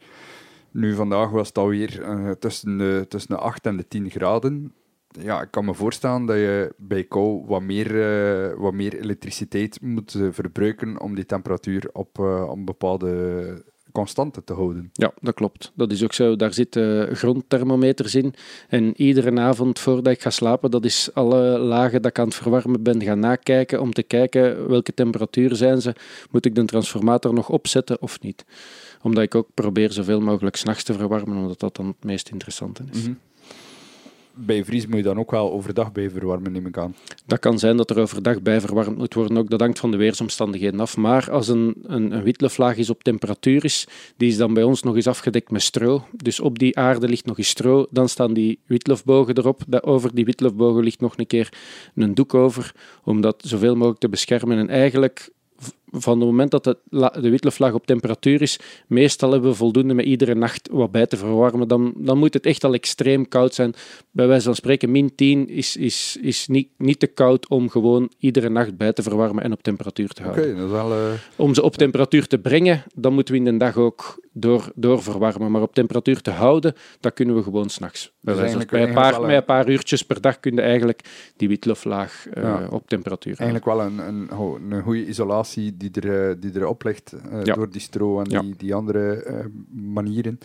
Nu, vandaag was het alweer uh, tussen, de, tussen de 8 en de 10 graden. Ja, ik kan me voorstellen dat je bij kou wat meer, uh, wat meer elektriciteit moet verbruiken om die temperatuur op, op een bepaalde constante te houden. Ja, dat klopt. Dat is ook zo. Daar zitten grondthermometers in. En iedere avond voordat ik ga slapen, dat is alle lagen dat ik aan het verwarmen ben gaan nakijken om te kijken welke temperatuur zijn ze. Moet ik de transformator nog opzetten of niet? Omdat ik ook probeer zoveel mogelijk s'nachts te verwarmen, omdat dat dan het meest interessante is. Mm bij vries moet je dan ook wel overdag bij verwarmen, neem ik aan. Dat kan zijn dat er overdag bij verwarmd moet worden, ook dat hangt van de weersomstandigheden af. Maar als een, een, een witloflaag is op temperatuur is, die is dan bij ons nog eens afgedekt met stro. Dus op die aarde ligt nog eens stro, dan staan die witlofbogen erop. Over die witlofbogen ligt nog een keer een doek over, om dat zoveel mogelijk te beschermen. En eigenlijk van het moment dat de, de witloflaag op temperatuur is, meestal hebben we voldoende met iedere nacht wat bij te verwarmen. Dan, dan moet het echt al extreem koud zijn. Bij wijze van spreken, min 10 is, is, is niet, niet te koud om gewoon iedere nacht bij te verwarmen en op temperatuur te houden. Okay, dat is uh... Om ze op temperatuur te brengen, dan moeten we in de dag ook door, doorverwarmen. Maar op temperatuur te houden, dat kunnen we gewoon s'nachts. Dus bij, een paar, met een paar uurtjes per dag kun je eigenlijk die witloflaag uh, op temperatuur Eigenlijk wel een, een, een goede isolatie die er, eh, die er oplegt uh, door die stro en die, die andere uh, manieren.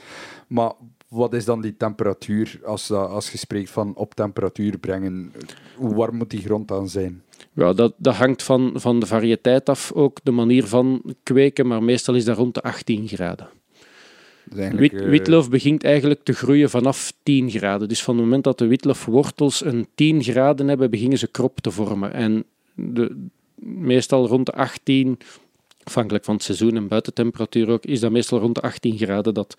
Maar wat is dan die temperatuur als, als je spreekt van op temperatuur brengen? Hoe warm moet die grond dan zijn? Ja, dat, dat hangt van, van de variëteit af, ook de manier van kweken, maar meestal is dat rond de 18 graden. Wit, witlof begint eigenlijk te groeien vanaf 10 graden. Dus van het moment dat de witlofwortels een 10 graden hebben, beginnen ze krop te vormen. En de, meestal rond de 18, afhankelijk van het seizoen en buitentemperatuur ook, is dat meestal rond de 18 graden dat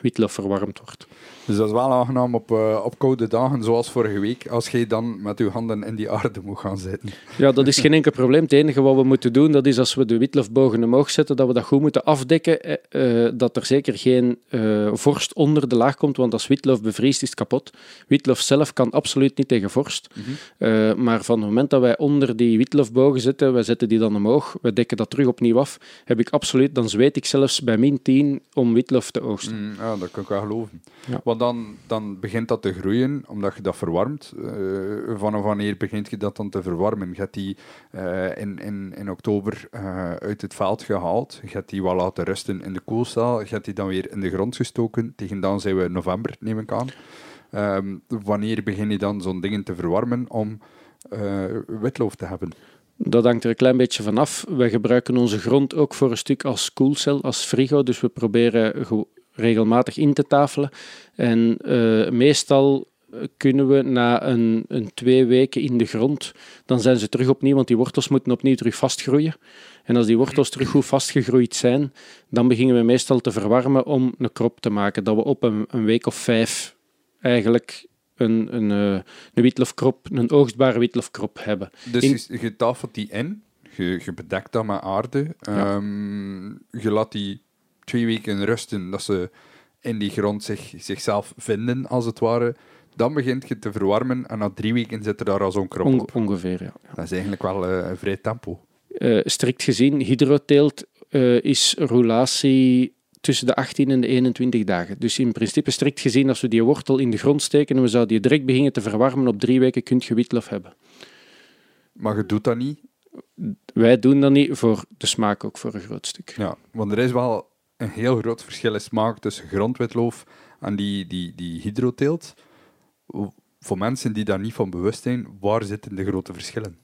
witlof verwarmd wordt. Dus dat is wel aangenaam op, uh, op koude dagen, zoals vorige week, als je dan met je handen in die aarde moet gaan zitten. Ja, dat is geen enkel probleem. Het enige wat we moeten doen, dat is als we de witlofbogen omhoog zetten, dat we dat goed moeten afdekken, uh, dat er zeker geen uh, vorst onder de laag komt, want als witlof bevriest, is het kapot. Witlof zelf kan absoluut niet tegen vorst. Mhm. maar van het moment dat wij onder die witlofbogen zitten, wij zetten die dan omhoog, we dekken dat terug opnieuw af, heb ik absoluut, dan zweet ik zelfs bij min 10 om witlof te oogsten. Mm, ja, dat kan ik wel geloven. Ja dan, dan begint dat te groeien, omdat je dat verwarmt. Uh, vanaf wanneer begint je dat dan te verwarmen? Hebt die uh, in, in, in oktober uh, uit het veld gehaald. Hebt die wel laten rusten in de koelcel. Hebt die dan weer in de grond gestoken. Tegen dan zijn we november, neem ik aan. Um, wanneer begin je dan zo'n dingen te verwarmen om witloof te hebben? Dat hangt er een klein beetje vanaf. Wij gebruiken onze grond ook voor een stuk als koelcel, als frigo. Dus we proberen regelmatig in te tafelen. En uh, meestal kunnen we na een, een, twee weken in de grond, dan zijn ze terug opnieuw, want die wortels moeten opnieuw terug vastgroeien. En als die wortels terug goed vastgegroeid zijn, dan beginnen we meestal te verwarmen om een krop te maken. Dat we op een, een week of vijf eigenlijk een, een, eh, een witlofkrop, een oogstbare witlofkrop hebben. Dus in... je tafelt die in, je, je bedekt dat met aarde, ja. um, je laat die twee weken rusten, dat ze in die grond zich, zichzelf vinden, als het ware. Dan begint je te verwarmen en na drie weken zit er daar al zo'n krop op. Ongeveer, ja. Dat is eigenlijk wel uh, een vrij tempo. Uh, strikt gezien, hydroteelt uh, is roulatie tussen de 18 en de 21 dagen. Dus in principe, strikt gezien, als we die wortel in de grond steken en we zouden die direct beginnen te verwarmen, op drie weken kun je witlof hebben. Maar je doet dat niet? Wij doen dat niet, voor de smaak ook voor een groot stuk. Ja, want er is wel een heel groot verschil in smaak tussen grondwitloof en die, die, die hydroteelt. Voor mensen die daar niet van bewust zijn, waar zitten de grote verschillen?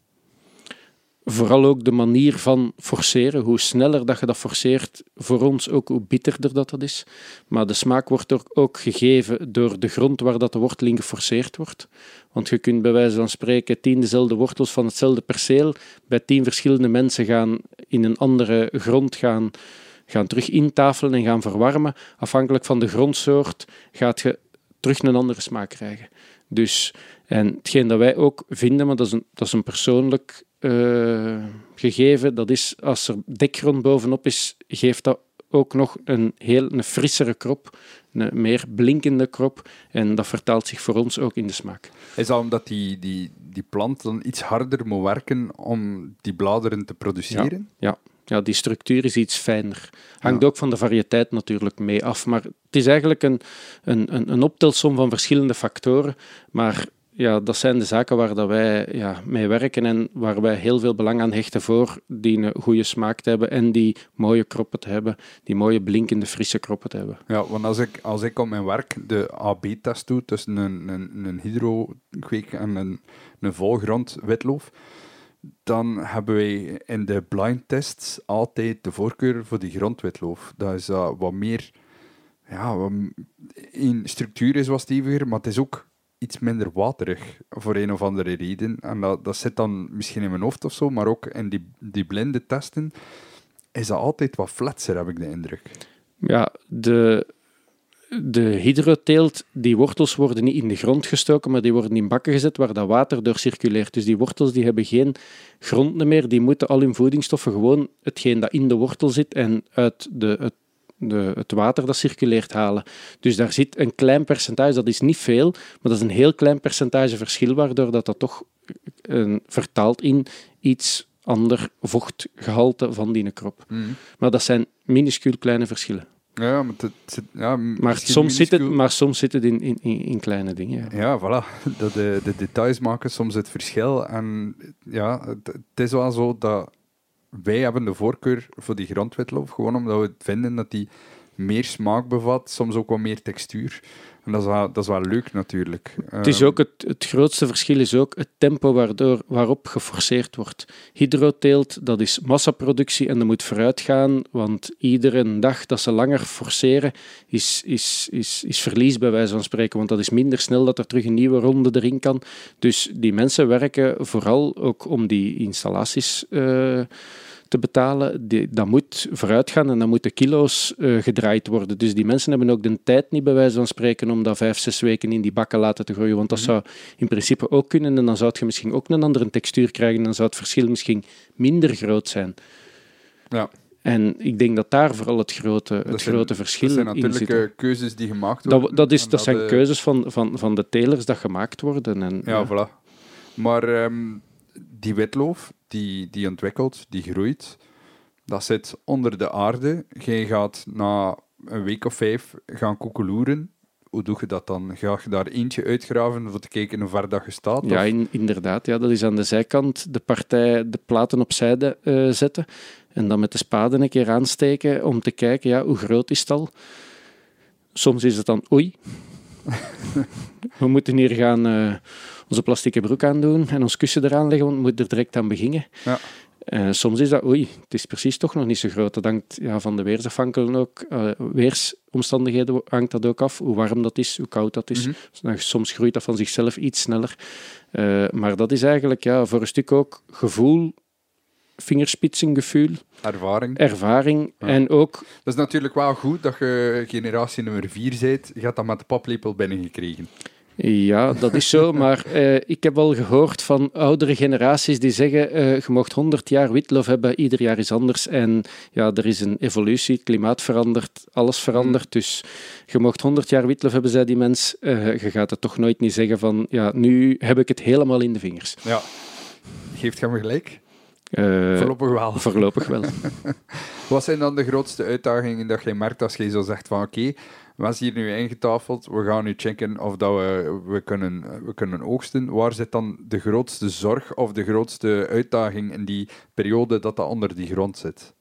Vooral ook de manier van forceren. Hoe sneller dat je dat forceert, voor ons ook hoe bitterder dat, dat is. Maar de smaak wordt ook gegeven door de grond waar dat de worteling geforceerd wordt. Want je kunt bij wijze van spreken tien dezelfde wortels van hetzelfde perceel bij tien verschillende mensen gaan in een andere grond gaan gaan terug intafelen en gaan verwarmen. Afhankelijk van de grondsoort gaat je terug een andere smaak krijgen. Dus, en hetgeen dat wij ook vinden, maar dat is een, dat is een persoonlijk uh, gegeven, dat is als er dekgrond bovenop is, geeft dat ook nog een heel een frissere krop, een meer blinkende krop. En dat vertaalt zich voor ons ook in de smaak. Is dat omdat die, die, die plant dan iets harder moet werken om die bladeren te produceren? Ja, ja. Ja, die structuur is iets fijner. Hangt ook van de variëteit natuurlijk mee af. Maar het is eigenlijk een, een, een, een optelsom van verschillende factoren. Maar ja, dat zijn de zaken waar dat wij ja, mee werken en waar wij heel veel belang aan hechten voor die een goede smaak te hebben en die mooie kroppen te hebben, die mooie blinkende, frisse kroppen te hebben. Ja, want als ik, als ik op mijn werk de AB-test doe tussen een, een, een hydrokweek en een, een volgrond witloof, dan hebben wij in de blind tests altijd de voorkeur voor die grondwitloof. Dat is uh, wat meer, ja, in structuur is wat steviger, maar het is ook iets minder waterig voor een of andere reden. En dat, dat zit dan misschien in mijn hoofd of zo, maar ook in die, die blinde testen is dat altijd wat flatser, heb ik de indruk. Ja, de, de hydroteelt, die wortels worden niet in de grond gestoken, maar die worden in bakken gezet waar dat water door circuleert. Dus die wortels die hebben geen grond meer, die moeten al hun voedingsstoffen gewoon hetgeen dat in de wortel zit en uit de, het, de, het water dat circuleert halen. Dus daar zit een klein percentage, dat is niet veel, maar dat is een heel klein percentage verschil, waardoor dat, dat toch uh, vertaalt in iets ander vochtgehalte van die krop. Mm. Maar dat zijn minuscuul kleine verschillen. Ja, maar, het, ja, maar, soms zit het, maar soms zit het in, in, in kleine dingen. Ja, ja voilà. De, de, de, details maken soms het verschil. En ja, het, het, is wel zo dat wij hebben de voorkeur voor die grondwitlof, gewoon omdat we vinden dat die meer smaak bevat, soms ook wat meer textuur. En dat is wel, dat is wel leuk natuurlijk. Het, is ook het, het grootste verschil is ook het tempo waardoor, waarop geforceerd wordt. Hydroteelt, dat is massaproductie en dat moet vooruit gaan, want iedere dag dat ze langer forceren is, is, is, is verlies bij wijze van spreken, want dat is minder snel dat er terug een nieuwe ronde erin kan. Dus die mensen werken vooral ook om die installaties... Uh, te betalen, die, dat moet vooruit gaan en dan moeten kilo's uh, gedraaid worden. Dus die mensen hebben ook de tijd niet, bij wijze van spreken, om dat vijf, zes weken in die bakken laten te groeien. Want dat mhm. zou in principe ook kunnen en dan zou je misschien ook een andere textuur krijgen en dan zou het verschil misschien minder groot zijn. Ja. En ik denk dat daar vooral het grote, het dat grote verschil in zit. Dat zijn natuurlijk keuzes die gemaakt worden. Dat, dat, is, dat, zijn keuzes van, van, van de telers dat gemaakt worden. En, ja, ja. voilà. Maar um, die witloof, die, die ontwikkelt, die groeit. Dat zit onder de aarde. Je gaat na een week of vijf gaan koekeloeren. Hoe doe je dat dan? Ga je daar eentje uitgraven voor te kijken hoe ver dat je staat? Ja, inderdaad. Ja, dat is aan de zijkant de partij de platen opzij uh, zetten. En dan met de spade een keer aansteken om te kijken ja, hoe groot is het al. Soms is het dan oei. we moeten hier gaan uh, onze plastieke broek aandoen en ons kussen eraan leggen, want we moeten er direct aan beginnen. Ja. Uh, soms is dat, oei, het is precies toch nog niet zo groot. Dat hangt ja, van de weersafhankelijkheden ook. Uh, weersomstandigheden hangt dat ook af. Hoe warm dat is, hoe koud dat is. Mm soms groeit dat van zichzelf iets sneller. maar dat is eigenlijk ja, voor een stuk ook gevoel, vingerspitsengevoel. Ervaring. Ervaring. En ook... Dat is natuurlijk wel goed dat je generatie nummer 4 bent. Je hebt dat met de paplepel binnengekregen. Ja, dat is zo, maar uh, ik heb al gehoord van oudere generaties die zeggen uh, je mocht 100 jaar witlof hebben, ieder jaar is anders. En ja, er is een evolutie, het klimaat verandert, alles verandert. Mm. Dus je mocht 100 jaar witlof hebben, zei die mens. Uh, je gaat het toch nooit niet zeggen van, ja, nu heb ik het helemaal in de vingers. Ja, geeft je me gelijk? voorlopig wel. Voorlopig wel. Wat zijn dan de grootste uitdagingen dat je merkt als je zo zegt van oké, zijn hier nu ingetafeld, we gaan nu checken of dat we, we, kunnen, we kunnen oogsten. Waar zit dan de grootste zorg of de grootste uitdaging in die periode dat dat onder die grond zit?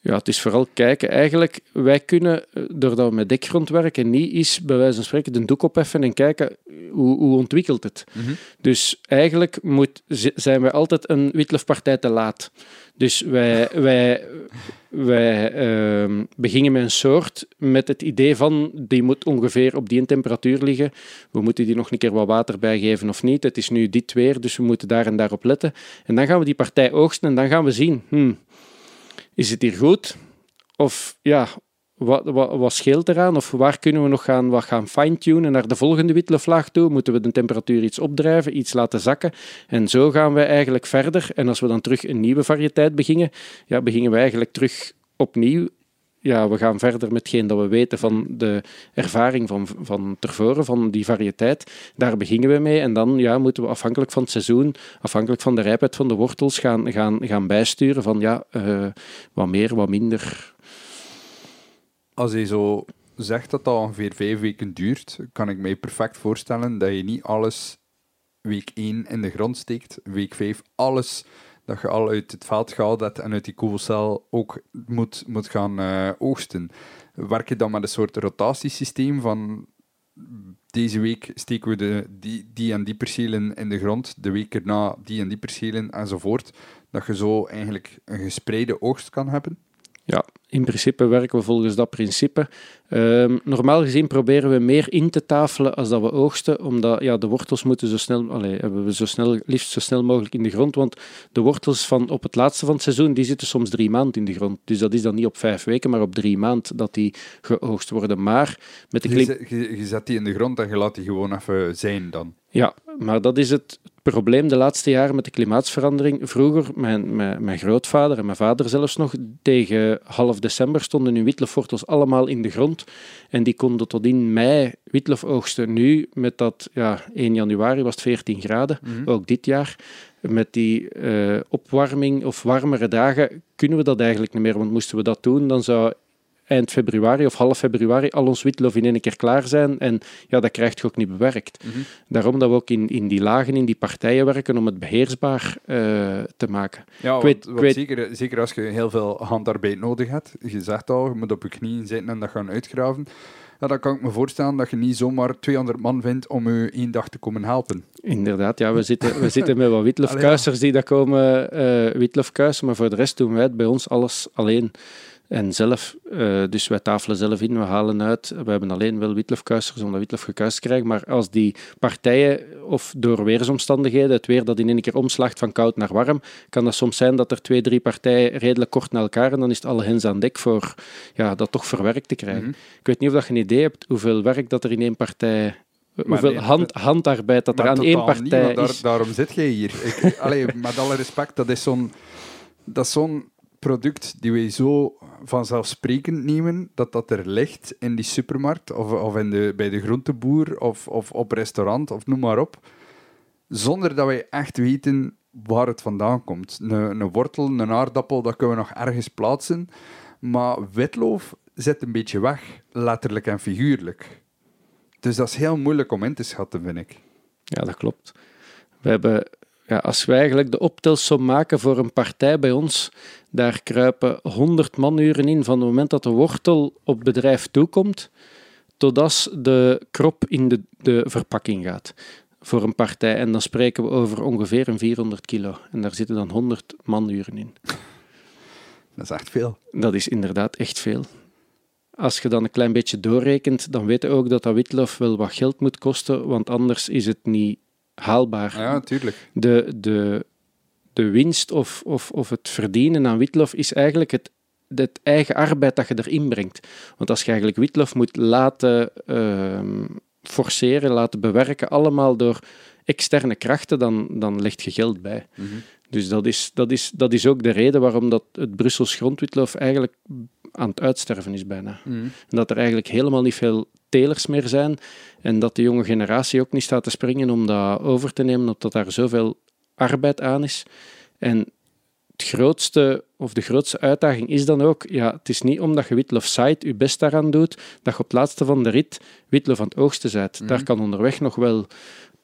Ja, het is vooral kijken. Eigenlijk, wij kunnen, eh, doordat we met dekgrond werken, niet eens bij wijze van spreken de doek opheffen en kijken hoe, hoe ontwikkelt het. Mm Dus eigenlijk moet, zijn we altijd een witlofpartij te laat. Dus wij, wij, wij uh, beginnen met een soort met het idee van die moet ongeveer op die temperatuur liggen. We moeten die nog een keer wat water bijgeven of niet. Het is nu dit weer, dus we moeten daar en daarop letten. En dan gaan we die partij oogsten en dan gaan we zien, hmm, is het hier goed? Of ja, wat, wat, wat, scheelt eraan? Of waar kunnen we nog gaan, wat gaan fine-tunen naar de volgende witloflaag toe? Moeten we de temperatuur iets opdrijven, iets laten zakken? En zo gaan we eigenlijk verder. En als we dan terug een nieuwe variëteit beginnen, ja, beginnen we eigenlijk terug opnieuw. Ja, we gaan verder met hetgeen dat we weten van de ervaring van, van tevoren, van die variëteit. Daar beginnen we mee en dan ja, moeten we afhankelijk van het seizoen, afhankelijk van de rijpheid van de wortels, gaan, gaan, gaan bijsturen van ja, uh, wat meer, wat minder als je zo zegt dat dat ongeveer vijf weken duurt, kan ik mij perfect voorstellen dat je niet alles week 1 in de grond steekt, week 5 alles dat je al uit het veld gehaald hebt en uit die koelcel ook moet, moet gaan uh, oogsten. Werk je dan met een soort rotatiesysteem van deze week steken we de, die, die en die percelen in de grond, de week erna die en die percelen enzovoort, dat je zo eigenlijk een gespreide oogst kan hebben? Ja, in principe werken we volgens dat principe. Um, normaal gezien proberen we meer in te tafelen als dat we oogsten, omdat ja, de wortels moeten zo snel, allee, hebben we zo snel, liefst zo snel mogelijk in de grond, want de wortels van op het laatste van het seizoen, die zitten soms drie maanden in de grond. Dus dat is dan niet op vijf weken, maar op drie maanden dat die geoogst worden. Maar met de je, je, je zet die in de grond en je laat die gewoon even zijn dan. Ja, maar dat is het probleem de laatste jaren met de klimaatsverandering. Vroeger, mijn, mijn, mijn, grootvader en mijn vader zelfs nog, tegen half december stonden hun witlofwortels allemaal in de grond. En die konden tot in mei witlof oogsten. Nu, met dat, ja, 1 januari was het 14 graden, mhm. ook dit jaar. Met die uh, opwarming of warmere dagen kunnen we dat eigenlijk niet meer. Want moesten we dat doen, dan zou eind februari of half februari al ons witlof in één keer klaar zijn. En ja, dat krijgt je ook niet bewerkt. Mhm. Daarom dat we ook in, in die lagen, in die partijen werken om het beheersbaar uh, te maken. Ja, weet, weet... Zeker, zeker als je heel veel handarbeid nodig hebt. Je zegt al, je moet op je knieën zitten en dat gaan uitgraven. Ja, dan kan ik me voorstellen dat je niet zomaar 200 man vindt om je één dag te komen helpen. Inderdaad, ja, we zitten, we zitten met wat witlofkuisers die daar komen uh, witlofkuisen, maar voor de rest doen wij bij ons alles alleen. En zelf, uh, dus wij tafelen zelf in, we halen uit. We hebben alleen wel witlofkuisters om dat witlof gekuist te krijgen. Maar als die partijen, of door weersomstandigheden, het weer dat in één keer omslaagt van koud naar warm, kan dat soms zijn dat er twee, drie partijen redelijk kort na elkaar en dan is het alle hens aan dek voor ja, dat toch verwerkt te krijgen. Mhm. Ik weet niet of dat je een idee hebt hoeveel werk dat er in één partij hoeveel hand, handarbeid dat er aan één partij niet, is. daarom zit jij hier. Ik, allee, met alle respect, dat is zo'n dat is zo'n product die wij zo vanzelfsprekend nemen, dat dat er ligt in die supermarkt of, of in de, bij de groenteboer of, of op restaurant of noem maar op, zonder dat wij echt weten waar het vandaan komt. Een, een wortel, een aardappel, dat kunnen we nog ergens plaatsen, maar witloof zit een beetje weg, letterlijk en figuurlijk. Dus dat is heel moeilijk om in te schatten, vind ik. Ja, dat klopt. We hebben ja, als wij eigenlijk de optelsom maken voor een partij bij ons, daar kruipen 100 manuren in van het moment dat de wortel op bedrijf toekomt, totdat de krop in de, de verpakking gaat voor een partij. En dan spreken we over ongeveer een 400 kilo. En daar zitten dan 100 manuren in. Dat is echt veel. Dat is inderdaad echt veel. Als je dan een klein beetje doorrekent, dan weet je ook dat dat witlof wel wat geld moet kosten, want anders is het niet haalbaar. Ja, natuurlijk. De, de, de winst of, of, of het verdienen aan witlof is eigenlijk het, het eigen arbeid dat je erin brengt. Want als je eigenlijk witlof moet laten uh, forceren, laten bewerken, allemaal door externe krachten, dan, dan leg je geld bij. Mhm. Dus dat is, dat, is, dat is ook de reden waarom dat het Brussels grondwitlof eigenlijk aan het uitsterven is bijna. Mhm. En dat er eigenlijk helemaal niet veel telers meer zijn en dat de jonge generatie ook niet staat te springen om dat over te nemen, omdat daar zoveel arbeid aan is. En het grootste, of de grootste uitdaging is dan ook, ja, het is niet omdat je witlof zaait, je best daaraan doet, dat je op het laatste van de rit witlof aan het oogsten zet. Mhm. Daar kan onderweg nog wel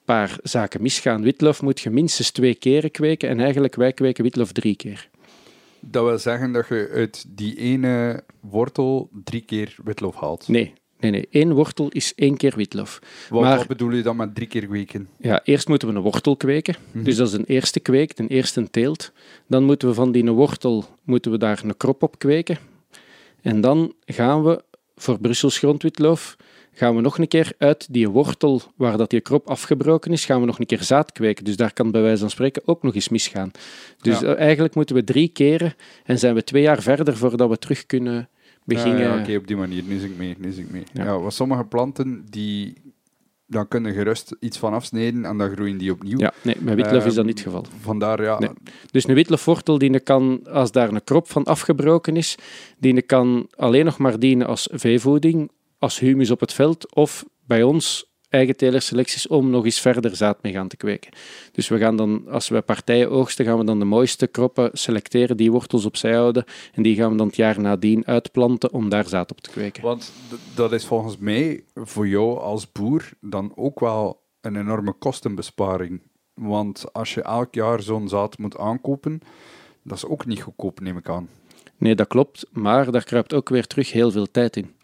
paar zaken misgaan. Witlof moet je minstens twee keren kweken en eigenlijk wij kweken witlof drie keer. Dat wil zeggen dat je uit die ene wortel drie keer witlof haalt? Nee, Nee, nee, één wortel is één keer witlof. Wat, maar, wat bedoel je dan met drie keer kweken? Ja, eerst moeten we een wortel kweken. Mhm. Dus dat is een eerste kweek, een eerste teelt. Dan moeten we van die wortel moeten we daar een krop op kweken. En dan gaan we voor Brussels grondwitloof gaan we nog een keer uit die wortel waar dat die krop afgebroken is, gaan we nog een keer zaad kweken. Dus daar kan bij wijze van spreken ook nog eens misgaan. Dus eh, eigenlijk moeten we drie keren en zijn we twee jaar verder voordat we terug kunnen beginnen. Ja, Oké, op die manier, nu ik mee. Nu ik mee. Ja. wat sommige planten, die, dan kunnen gerust iets van afsnijden en dan groeien die opnieuw. Ja, nee, met witlof is dat niet het geval. Vandaar, ja. Nee. Dus een witlofwortel, die kan, als daar een krop van afgebroken is, die kan alleen nog maar dienen als veevoeding, als humus op het veld, of bij ons eigen telerselecties om nog eens verder zaad mee gaan te kweken. Dus we gaan dan, als we partijen oogsten, gaan we dan de mooiste kroppen selecteren, die wortels opzij houden en die gaan we dan het jaar nadien uitplanten om daar zaad op te kweken. Want dat is volgens mij voor jou als boer dan ook wel een enorme kostenbesparing. Want als je elk jaar zo'n zaad moet aankopen, dat is ook niet goedkoop, neem ik aan. Nee, dat klopt, maar daar kruipt ook weer terug heel veel tijd in.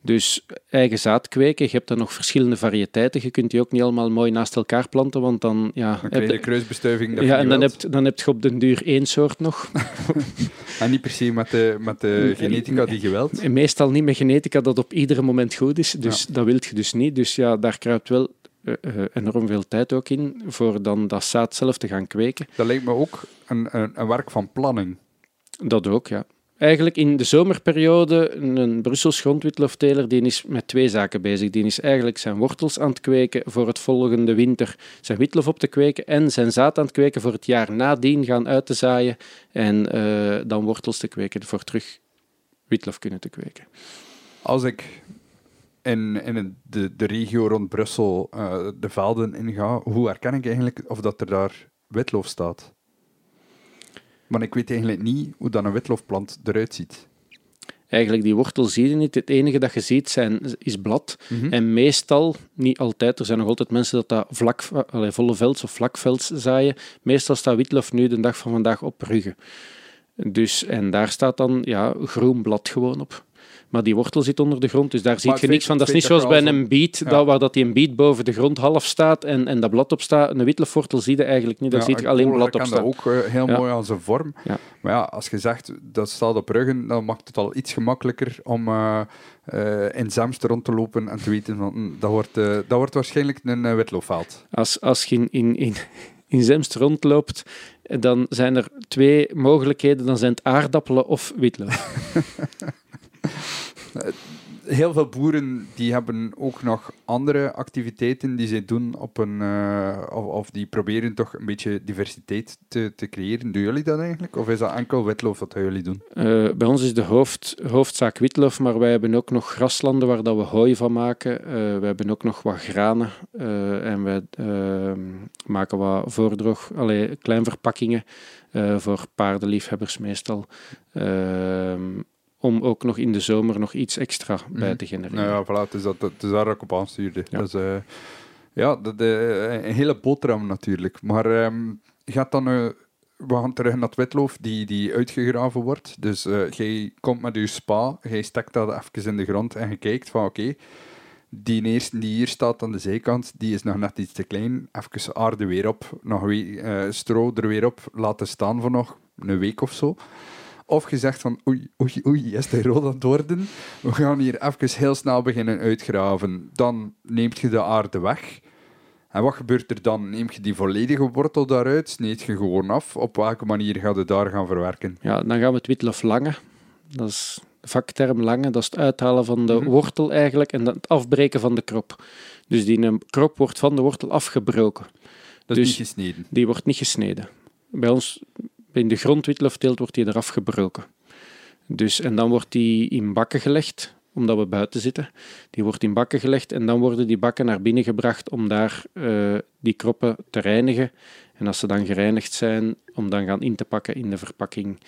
Dus eigen zaad kweken, je hebt dan nog verschillende variëteiten. Je kunt die ook niet allemaal mooi naast elkaar planten, want dan... Ja, dan krijg je de kruisbestuiving. Ja, en dan heb, dan heb je op den duur één soort nog. en niet per se met de, met de genetica die je wilt? Meestal niet met genetica dat op ieder moment goed is, dus dat wilt je dus niet. Dus ja, daar kruipt wel uh, enorm veel tijd ook in voor dan dat zaad zelf te gaan kweken. Dat lijkt me ook een, een, een werk van planning. Dat ook, ja eigenlijk in de zomerperiode een Brussels grondwitlofteler die is met twee zaken bezig. Die is eigenlijk zijn wortels aan het kweken voor het volgende winter zijn witlof op te kweken en zijn zaad aan het kweken voor het jaar nadien gaan uit te zaaien en uh, dan wortels te kweken voor terug witlof kunnen te kweken. Als ik in, in de, regio rond Brussel uh, de velden inga, hoe herken ik eigenlijk of dat er daar witlof staat? Maar ik weet eigenlijk niet hoe dan een witlofplant eruit ziet. Eigenlijk, die wortel zie je niet. Het enige dat je ziet zijn, is blad. Mhm. En meestal, niet altijd, er zijn nog altijd mensen dat dat vlak, allez, volle velds of vlakvelds zaaien. Meestal staat witlof nu de dag van vandaag op ruggen. Dus, en daar staat dan ja, groen blad gewoon op. Maar die wortel zit onder de grond, dus daar zie je niks van. Dat is niet zoals bij een beet, dat, waar dat die een beet boven de grond half staat en, en dat blad op staat. Een witlofwortel zie je eigenlijk niet, daar zie je alleen blad op staan. Dat ook uh, heel mooi aan zijn vorm. Maar ja, als je zegt dat staat op ruggen, dan maakt het al iets gemakkelijker om uh, uh, in Zemst rond te lopen en te weten, van, hm, dat, wordt, dat wordt waarschijnlijk een witlofveld. Als, als je in, in, in, in Zemst rondloopt, dan zijn er twee mogelijkheden. Dan zijn het aardappelen of witlof. Heel veel boeren die hebben ook nog andere activiteiten die ze doen op een, uh, of, die proberen toch een beetje diversiteit te, te creëren. Doen jullie dat eigenlijk? Of is dat enkel witlof wat jullie doen? Uh, bij ons is de hoofd, hoofdzaak witlof, maar wij hebben ook nog graslanden waar dat we hooi van maken. Uh, we hebben ook nog wat granen en wij ehm, maken wat voordroog, allee, kleinverpakkingen voor paardenliefhebbers meestal. Ehm, om ook nog in de zomer nog iets extra bij mhm. te genereren. Nou ja, voilà, het is, dat, het is daar ook op aanstuurde. Ja. Dus, uh, ja, dat, uh, een hele boterham natuurlijk. Maar um, gaat dan... Uh, we gaan terug naar het witloof die, die uitgegraven wordt. Dus uh, jij komt met je spa, jij stekt dat even in de grond en je kijkt van oké, okay, die eerste die hier staat aan de zijkant, die is nog net iets te klein. Even aarde weer op, nog uh, stro er weer op laten staan voor nog een week of zo. Of gezegd van oei, oei, oei, is hij rood aan het worden? We gaan hier even heel snel beginnen uitgraven. Dan neemt je de aarde weg. En wat gebeurt er dan? Neem je die volledige wortel daaruit? Sneed je gewoon af? Op welke manier ga je daar gaan verwerken? Ja, dan gaan we het witlof langen. Dat is de vakterm langen. Dat is het uithalen van de mhm. wortel eigenlijk en het afbreken van de krop. Dus die krop wordt van de wortel afgebroken. Dat is dus niet gesneden? Die wordt niet gesneden. Bij ons in de grondwitlofteelt wordt die eraf gebroken. Dus, en dan wordt die in bakken gelegd, omdat we buiten zitten. Die wordt in bakken gelegd en dan worden die bakken naar binnen gebracht om daar uh, die kroppen te reinigen. En als ze dan gereinigd zijn, om dan gaan in te pakken in de verpakking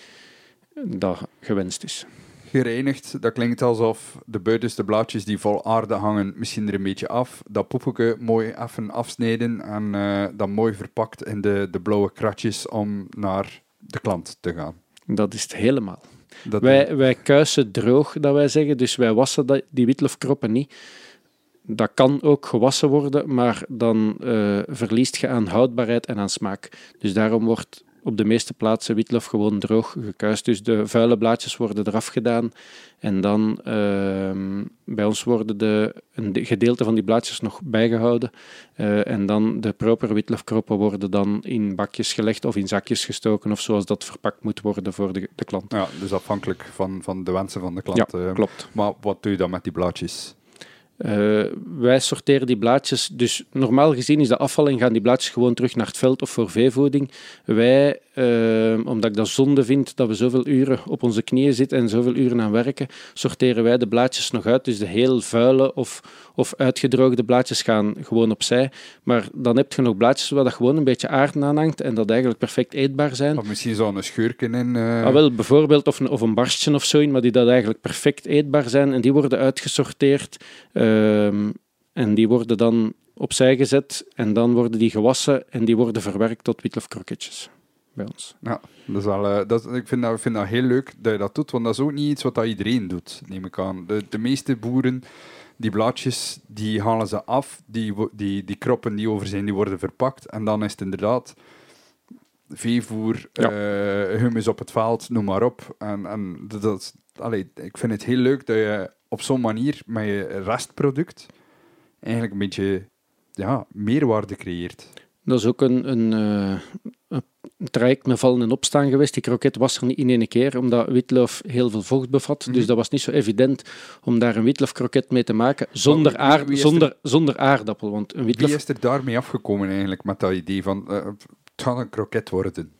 dat gewenst is. Gereinigd, dat klinkt alsof de buitenste blaadjes die vol aarde hangen, misschien er een beetje af. Dat poepeke mooi even afsnijden en uh, dan mooi verpakt in de, de blauwe kratjes om naar de klant te gaan. Dat is het helemaal. Dat wij, wij kuisen droog, dat wij zeggen, dus wij wassen die witlofkroppen niet. Dat kan ook gewassen worden, maar dan uh, verliest je aan houdbaarheid en aan smaak. Dus daarom wordt op de meeste plaatsen witlof gewoon droog gekuist. Dus de vuile blaadjes worden eraf gedaan. En dan uh, bij ons worden de, een gedeelte van die blaadjes nog bijgehouden. Uh, en dan de propere witlofkroppen worden dan in bakjes gelegd of in zakjes gestoken. Of zoals dat verpakt moet worden voor de, de klant. Ja, dus afhankelijk van, van de wensen van de klant. Ja, uh, klopt. Maar wat doe je dan met die blaadjes? Uh, wij sorteren die blaadjes, dus normaal gezien is de afval en gaan die blaadjes gewoon terug naar het veld of voor veevoeding. Wij, uh, omdat ik dat zonde vind dat we zoveel uren op onze knieën zitten en zoveel uren aan werken, sorteren wij de blaadjes nog uit. Dus de heel vuile of, of uitgedroogde blaadjes gaan gewoon opzij. Maar dan heb je nog blaadjes waar dat gewoon een beetje aarde aan hangt en dat eigenlijk perfect eetbaar zijn. Of misschien zo'n scheurken in. Uh... Ah, wel, bijvoorbeeld, of een, of een barstje of zo in, maar die dat eigenlijk perfect eetbaar zijn en die worden uitgesorteerd. Ehm, en die worden dan opzij gezet en dan worden die gewassen en die worden verwerkt tot witlofkroketjes. bij ons. Ja, dat is wel, uh, dat, ik, vind dat, vind dat heel leuk dat je dat doet, want dat is ook niet iets wat dat iedereen doet, neem ik aan. De, de meeste boeren, die blaadjes, die halen ze af, die, die, die kroppen die over zijn, die worden verpakt. En dan is het inderdaad veevoer, ja. uh, humus op het veld, noem maar op. En, en dat, allee, ik vind het heel leuk dat je op zo'n manier met je restproduct eigenlijk een beetje ja, meerwaarde creëert. Dat is ook een, een, een traject met vallen en opstaan geweest. Die kroket was er niet in één keer, omdat witloof heel veel vocht bevat. Dus mhm. dat was niet zo evident om daar een witloofkroket mee te maken zonder, aard, zonder, zonder aardappel. Want een witloof... Wie is er daarmee afgekomen eigenlijk met dat idee van uh, het gaat een kroket worden?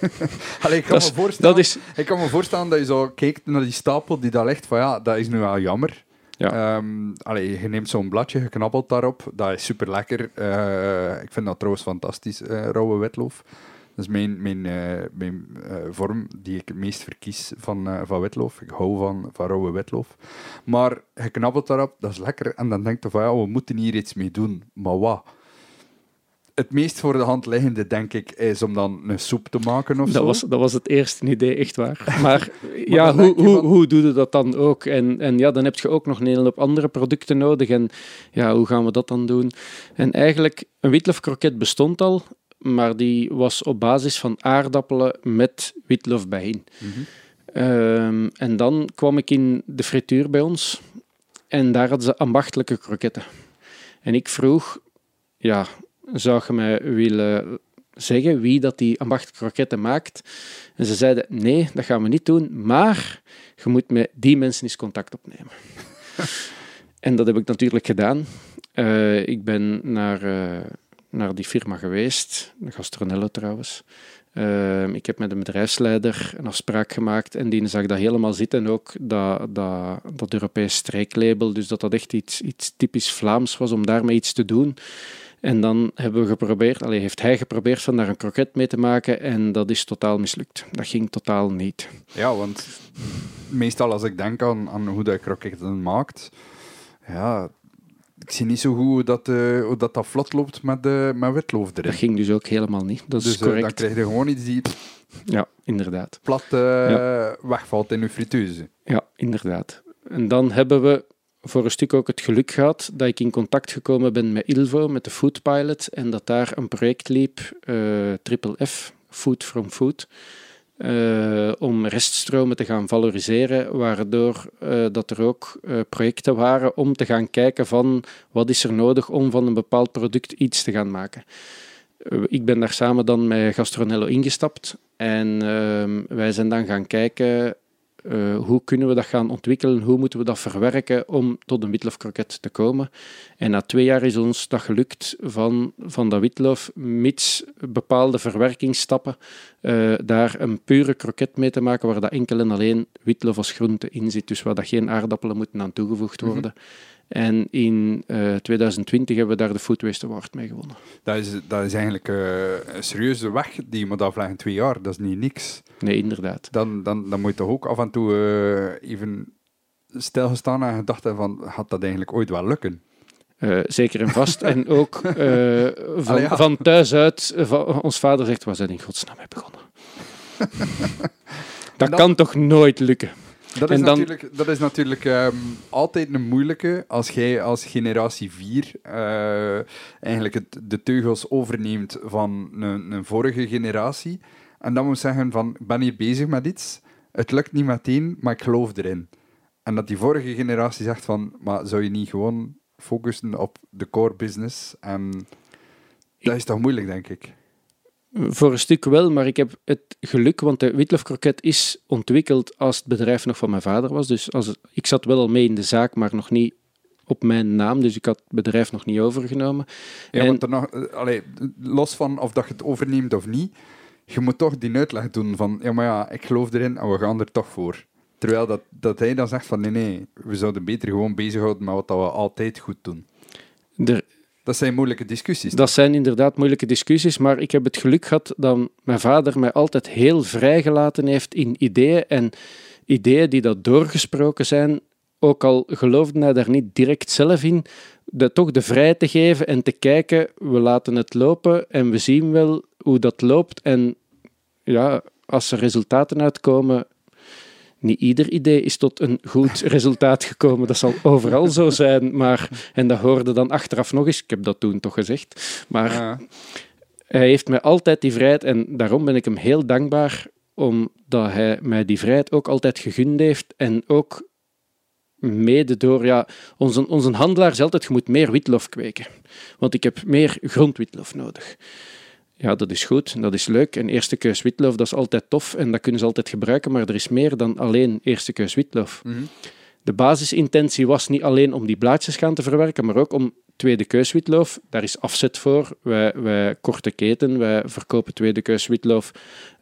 Allee, ik, kan me voorstellen, is... ik kan me voorstellen dat je zo kijkt naar die stapel die daar ligt, van ja, dat is nu wel jammer. Ja. Um, allee, je neemt zo'n bladje, je knabbelt daarop. Dat is super lekker. Uh, ik vind dat trouwens fantastisch, uh, rauwe witloof. Dat is mijn, mijn, uh, mijn vorm die ik het meest verkies van, van witloof. Ik hou van, van rauwe witloof. Maar je knabbelt daarop, dat is lekker. En dan denk je van ja, we moeten hier iets mee doen. Maar wat? Het meest voor de hand liggende, denk ik, is om dan een soep te maken of dat Was, dat was het eerste idee, echt waar. Maar, ja, hoe, hoe, hoe doe je dat dan ook? En, en ja, dan heb je ook nog een hele hoop andere producten nodig. En ja, hoe gaan we dat dan doen? En eigenlijk, een witloofkroket bestond al, maar die was op basis van aardappelen met witlof bijeen. Mm ehm, en dan kwam ik in de frituur bij ons en daar hadden ze ambachtelijke kroketten. En ik vroeg, ja, zou je mij willen zeggen wie dat die ambachtelijke kroketten maakt? En ze zeiden, nee, dat gaan we niet doen, maar je moet met die mensen eens contact opnemen. en dat heb ik natuurlijk gedaan. Uh, ik ben naar, uh, naar die firma geweest, de Gastronello trouwens. Uh, ik heb met een bedrijfsleider een afspraak gemaakt en die zag dat helemaal zitten. ook dat, dat, dat Europees streeklabel, dus dat dat echt iets, iets typisch Vlaams was om daarmee iets te doen. En dan hebben we geprobeerd, allee, heeft hij geprobeerd van daar een kroket mee te maken en dat is totaal mislukt. Dat ging totaal niet. Ja, want meestal als ik denk aan, aan hoe dat kroketten maakt, ja, ik zie niet zo goed hoe dat, uh, hoe dat, dat vlot loopt met, uh, met witloof erin. Dat ging dus ook helemaal niet. Dat dus, is correct. Uh, dan krijg je gewoon iets die ja, inderdaad. plat ja. wegvalt in je frituze. Ja, inderdaad. En dan hebben we voor een stuk ook het geluk gehad dat ik in contact gekomen ben met Ilvo, met de Food Pilot, en dat daar een project liep, uh, Triple F, Food from Food, uh, om reststromen te gaan valoriseren, waardoor uh, dat er ook projecten waren om te gaan kijken van wat is er nodig om van een bepaald product iets te gaan maken. Ik ben daar samen dan met Gastronello ingestapt en ehm, wij zijn dan gaan kijken uh, hoe kunnen we dat gaan ontwikkelen? Hoe moeten we dat verwerken om tot een witloofkroket te komen? En na twee jaar is ons dat gelukt van, van dat witlof, mits bepaalde verwerkingsstappen, uh, daar een pure kroket mee te maken waar dat enkel en alleen witlof als groente in zit. Dus waar dat geen aardappelen moeten aan toegevoegd mhm. worden. En in uh, eh, 2020 hebben we daar de Food Waste Award mee gewonnen. Dat is, dat is eigenlijk uh, een serieuze weg die je moet afleggen, twee jaar. Dat is niet niks. Nee, inderdaad. Dan, dan, dan moet je toch ook af en toe uh, even stilgestaan en gedacht hebben van, gaat dat eigenlijk ooit wel lukken? zeker en vast. en ook van, van, thuis uit, van, ons vader zegt, waar zijn in godsnaam mee begonnen? dat kan toch nooit lukken? Dat is natuurlijk, dat is natuurlijk um, altijd een moeilijke als jij als generatie 4 uh, eh, eigenlijk het, de teugels overneemt van een, een, vorige generatie. En dan moet zeggen van, ik ben hier bezig met iets, het lukt niet meteen, maar ik geloof erin. En dat die vorige generatie zegt van, maar zou je niet gewoon focussen op de core business? En dat is toch moeilijk, denk ik. Voor een stuk wel, maar ik heb het geluk, want de witlofkroket is ontwikkeld als het bedrijf nog van mijn vader was. Dus als ik zat wel al mee in de zaak, maar nog niet op mijn naam, dus ik had het bedrijf nog niet overgenomen. Ja, en... want er nog, allee, los van of dat je het overneemt of niet, je moet toch die uitleg doen van, ja maar ja, ik geloof erin en we gaan er toch voor. Terwijl dat, dat hij dan zegt van, nee nee, we zouden beter gewoon bezighouden met wat we altijd goed doen. Er, dat zijn moeilijke discussies. Dat zijn inderdaad moeilijke discussies, maar ik heb het geluk gehad dat mijn vader mij altijd heel vrijgelaten heeft in ideeën en ideeën die dat doorgesproken zijn, ook al geloofde hij daar niet direct zelf in, de, toch de vrijheid te geven en te kijken, we laten het lopen en we zien wel hoe dat loopt en ja, als er resultaten uitkomen, niet ieder idee is tot een goed resultaat gekomen. Dat zal overal zo zijn. Maar, en dat hoorde dan achteraf nog eens. Ik heb dat toen toch gezegd. Maar hij heeft mij altijd die vrijheid. En daarom ben ik hem heel dankbaar. Omdat hij mij die vrijheid ook altijd gegund heeft. En ook mede door, ja, onze, onze handelaar is altijd, je moet meer witlof kweken. Want ik heb meer grondwitlof nodig. Ja, dat is goed, dat is leuk. En eerste keus witlof, dat is altijd tof en dat kunnen ze altijd gebruiken, maar er is meer dan alleen eerste keus witlof. Mhm. De basisintentie was niet alleen om die blaadjes gaan te verwerken, maar ook om tweede keus witlof. Daar is afzet voor. Wij, wij korte keten, wij verkopen tweede keus witlof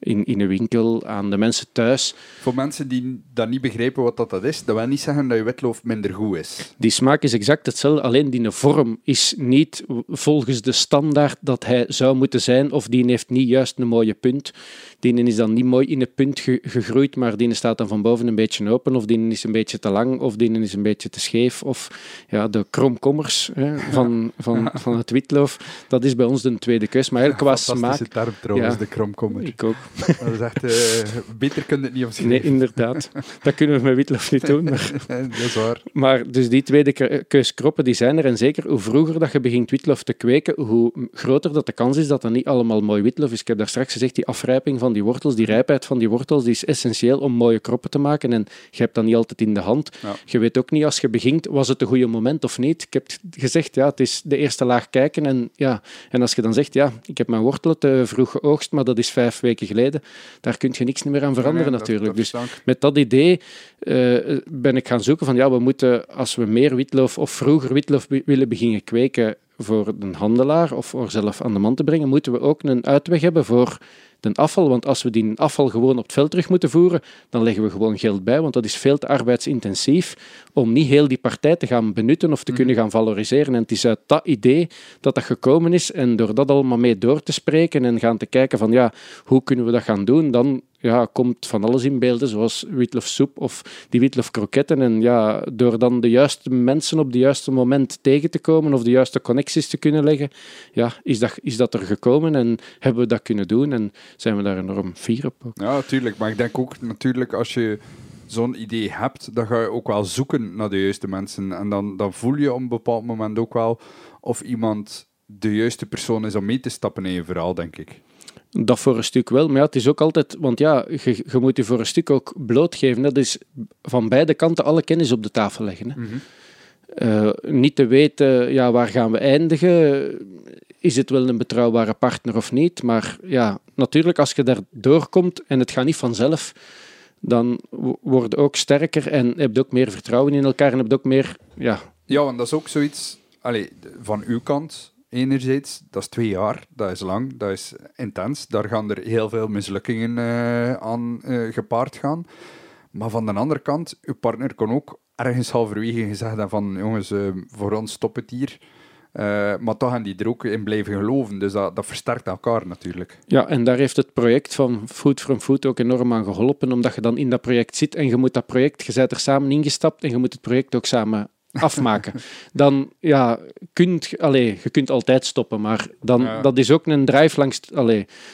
in, in een winkel aan de mensen thuis. Voor mensen die dat niet begrijpen wat dat, dat is, dat wil niet zeggen dat je witloof minder goed is. Die smaak is exact hetzelfde, alleen die vorm is niet volgens de standaard dat hij zou moeten zijn, of die heeft niet juist een mooie punt. Die is dan niet mooi in een punt gegroeid, maar die staat dan van boven een beetje open, of die is een beetje te lang, of die is een beetje te scheef, of ja, de kromkommers hè, van, van, van het witloof, dat is bij ons de tweede keus. Maar eigenlijk qua smaak... term trouwens, ja, de kromkommer. Ik ook. Dat is echt, uh, beter kun je het niet omschrijven. Nee, inderdaad. Dat kunnen we met witlof niet doen. Maar, dat is waar. Maar dus die tweede keus kroppen, die zijn er. En zeker hoe vroeger dat je begint witlof te kweken, hoe groter dat de kans is dat dat niet allemaal mooi witlof is. Ik heb daar straks gezegd, die afrijping van die wortels, die rijpheid van die wortels, die is essentieel om mooie kroppen te maken. En je hebt dat niet altijd in de hand. Je weet ook niet als je begint, was het een goede moment of niet. Ik heb gezegd, ja, het is de eerste laag kijken. En, ja, en als je dan zegt, ja, ik heb mijn wortelen te vroeg geoogst, maar dat is vijf weken geleden, daar kun je niks meer aan veranderen natuurlijk. dus met dat idee uh, ben ik gaan zoeken van, ja, we moeten, als we meer witlof of vroeger witlof willen beginnen kweken voor een handelaar of voor zelf aan de man te brengen, moeten we ook een uitweg hebben voor de afval. Want als we die afval gewoon op het veld terug moeten voeren, dan leggen we gewoon geld bij, want dat is veel te arbeidsintensief om niet heel die partij te gaan benutten of te mhm. kunnen gaan valoriseren. En het is uit dat idee dat dat gekomen is en door dat allemaal mee door te spreken en gaan te kijken van ja, hoe kunnen we dat gaan doen, dan ja, komt van alles in beelden, zoals witlofsoep of die witlofkroketten. En ja, door dan de juiste mensen op het juiste moment tegen te komen of de juiste connecties te kunnen leggen, ja, is, dat, is dat er gekomen en hebben we dat kunnen doen en zijn we daar enorm fier op. Ja, natuurlijk. Maar ik denk ook natuurlijk als je zo'n idee hebt, dan ga je ook wel zoeken naar de juiste mensen. En dan, dan voel je op een bepaald moment ook wel of iemand de juiste persoon is om mee te stappen in je verhaal, denk ik. Dat voor een stuk wel, maar ja, het is ook altijd, want ja, je, je moet je voor een stuk ook blootgeven. Dat is van beide kanten alle kennis op de tafel leggen. Hè. Mhm. Eh, niet te weten, ja, waar gaan we eindigen? Is het wel een betrouwbare partner of niet? Maar ja, natuurlijk, als je daar doorkomt en het gaat niet vanzelf, dan word je ook sterker en heb je ook meer vertrouwen in elkaar en heb je ook meer, ja... Ja, en dat is ook zoiets, allez, van uw kant, enerzijds, dat is twee jaar, dat is lang, dat is intens. Daar gaan er heel veel mislukkingen uh, aan uh, gepaard gaan. Maar van de andere kant, uw partner kon ook ergens halverwege gezegd hebben van jongens, uh, voor ons stop het hier. maar toch gaan die er ook in blijven geloven. Dus dat, dat versterkt elkaar natuurlijk. Ja, en daar heeft het project van Food from Food ook enorm aan geholpen, omdat je dan in dat project zit en je moet dat project, je bent er samen ingestapt en je moet het project ook samen afmaken. Dan ja, kunt, allez, je kunt altijd stoppen, maar dan, dat is ook een drive langs,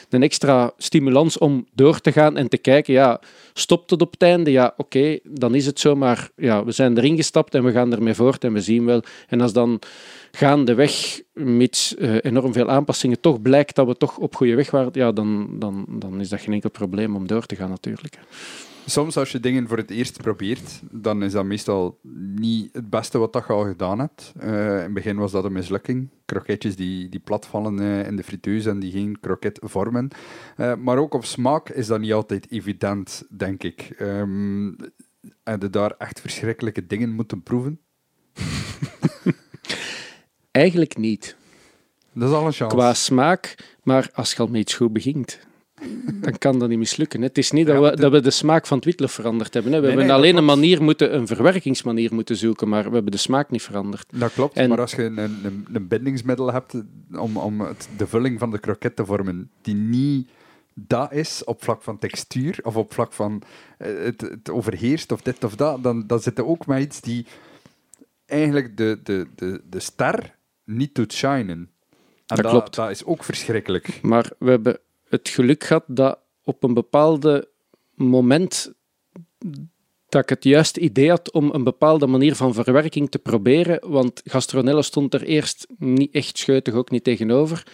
een extra stimulans om door te gaan en te kijken, ja, stopt het op het einde? Ja, oké, dan is het zo, maar ja, we zijn erin gestapt en we gaan ermee voort en we zien wel. En als dan gaandeweg, met uh, enorm veel aanpassingen, toch blijkt dat we toch op goede weg waren, ja, dan, dan, dan is dat geen enkel probleem om door te gaan natuurlijk. Soms als je dingen voor het eerst probeert, dan is dat meestal niet het beste wat dat je al gedaan hebt. Uh, in het begin was dat een mislukking. Kroketjes die, die platvallen uh, in de frituus en die geen kroket vormen. Uh, maar ook op smaak is dat niet altijd evident, denk ik. Um, en je daar echt verschrikkelijke dingen moeten proeven? Eigenlijk niet. Dat is al een chance. Qua smaak, maar als je al met iets goed begint dan kan dat niet mislukken. Het is niet dat, we, dat we de smaak van het witlof veranderd hebben. We hebben alleen een manier moeten, een verwerkingsmanier moeten zoeken, maar we hebben de smaak niet veranderd. Dat klopt, maar als je een, een, een bindingsmiddel hebt om, om het, de vulling van de kroket te vormen, die niet dat is op vlak van textuur of op vlak van eh, het, het overheerst of dit of dat, dan, dan zit er ook maar iets die eigenlijk de, de, de, de ster niet doet shinen. En dat, dat klopt. Dat is ook verschrikkelijk. Maar we hebben het geluk gehad dat op een bepaald moment dat ik het juiste idee had om een bepaalde manier van verwerking te proberen, want Gastronella stond er eerst niet echt scheutig, ook niet tegenover,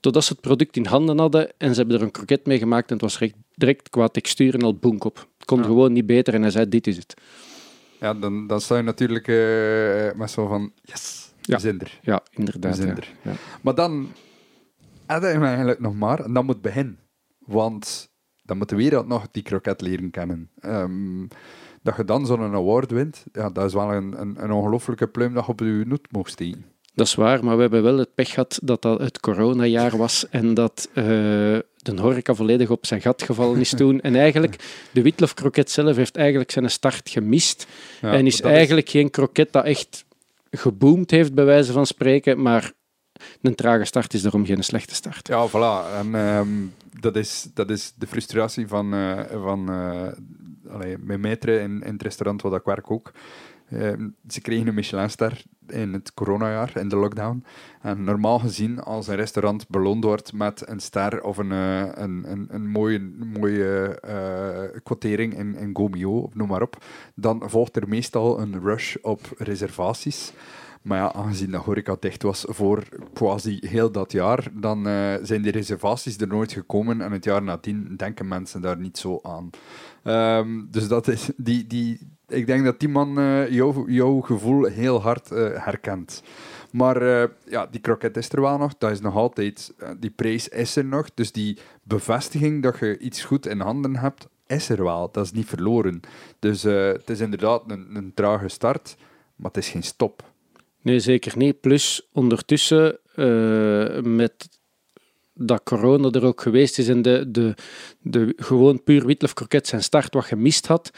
totdat ze het product in handen hadden en ze hebben er een kroket mee gemaakt en het was direct, direct qua textuur en al boenk op. Het kon gewoon niet beter en hij zei, dit is het. Ja, dan, dan sta je natuurlijk uh, met zo van, yes, ja. we zijn er. Ja, inderdaad. Ja. Maar dan heb je eigenlijk nog maar, en dan moet beginnen. Want dan moet de wereld nog die kroket leren kennen. Um, dat je dan zo'n award wint, ja, dat is wel een, een, een ongelofelijke pluim dat je op je noet mocht steken. Dat is waar, maar we hebben wel het pech gehad dat dat het coronajaar was en dat uh, de horeca volledig op zijn gat gevallen is toen. En eigenlijk, de Witlof kroket zelf heeft eigenlijk zijn start gemist. en is eigenlijk geen kroket dat echt geboomd heeft, bij wijze van spreken, maar een trage start is daarom geen slechte start. Ja, voilà. En um, dat, is, dat is de frustratie van, uh, van uh, allee, mijn maître in, in het restaurant waar ik werk ook. Uh, ze kregen een Michelinster in het coronajaar, in de lockdown. En normaal gezien, als een restaurant beloond wordt met een ster of een, uh, een, een, mooie, mooie uh, quotering in, in Gomio, noem maar op, dan volgt er meestal een rush op reservaties. Maar ja, aangezien de horeca dicht was voor quasi heel dat jaar, dan uh, zijn die reservaties er nooit gekomen. En het jaar nadien denken mensen daar niet zo aan. Um, dus dat is, die, die, ik denk dat die man uh, jouw gevoel heel hard uh, herkent. Maar ja, die kroket is er wel nog. Dat is nog altijd, die prijs is er nog. Dus die bevestiging dat je iets goed in handen hebt, is er wel. Dat is niet verloren. Dus het is inderdaad een, een trage start, maar het is geen stop. Nee, zeker niet. Plus ondertussen met dat corona er ook geweest is en de, de, de gewoon puur witlof kroket zijn start wat gemist had.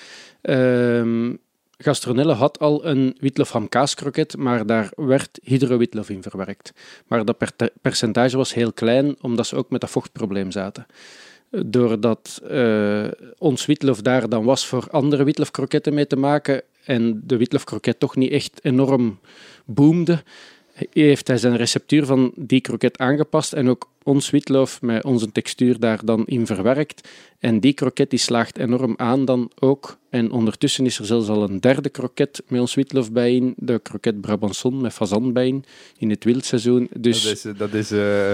Um, Gastronelle had al een witlof kroket, maar daar werd hydrowitlof in verwerkt. Maar dat percentage was heel klein, omdat ze ook met dat vochtprobleem zaten. Doordat uh, ons witlof daar dan was voor andere witlofkroketten mee te maken en de witlofkroket toch niet echt enorm boomde, heeft hij zijn receptuur van die kroket aangepast en ook ons witloof met onze textuur daar dan in verwerkt. En die kroket die slaagt enorm aan dan ook. En ondertussen is er zelfs al een derde kroket met ons witloof bij in. De kroket Brabançon met fazan in, het wildseizoen. Dus... Dat is... Dat is uh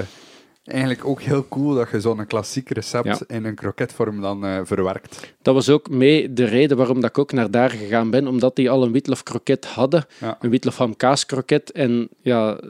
eigenlijk ook heel cool dat je zo'n klassiek recept in een kroketvorm dan uh, verwerkt. Dat was ook mee de reden waarom dat ik ook naar daar gegaan ben, omdat die al een witlof kroket hadden, een witlof ham kaas kroket en ja,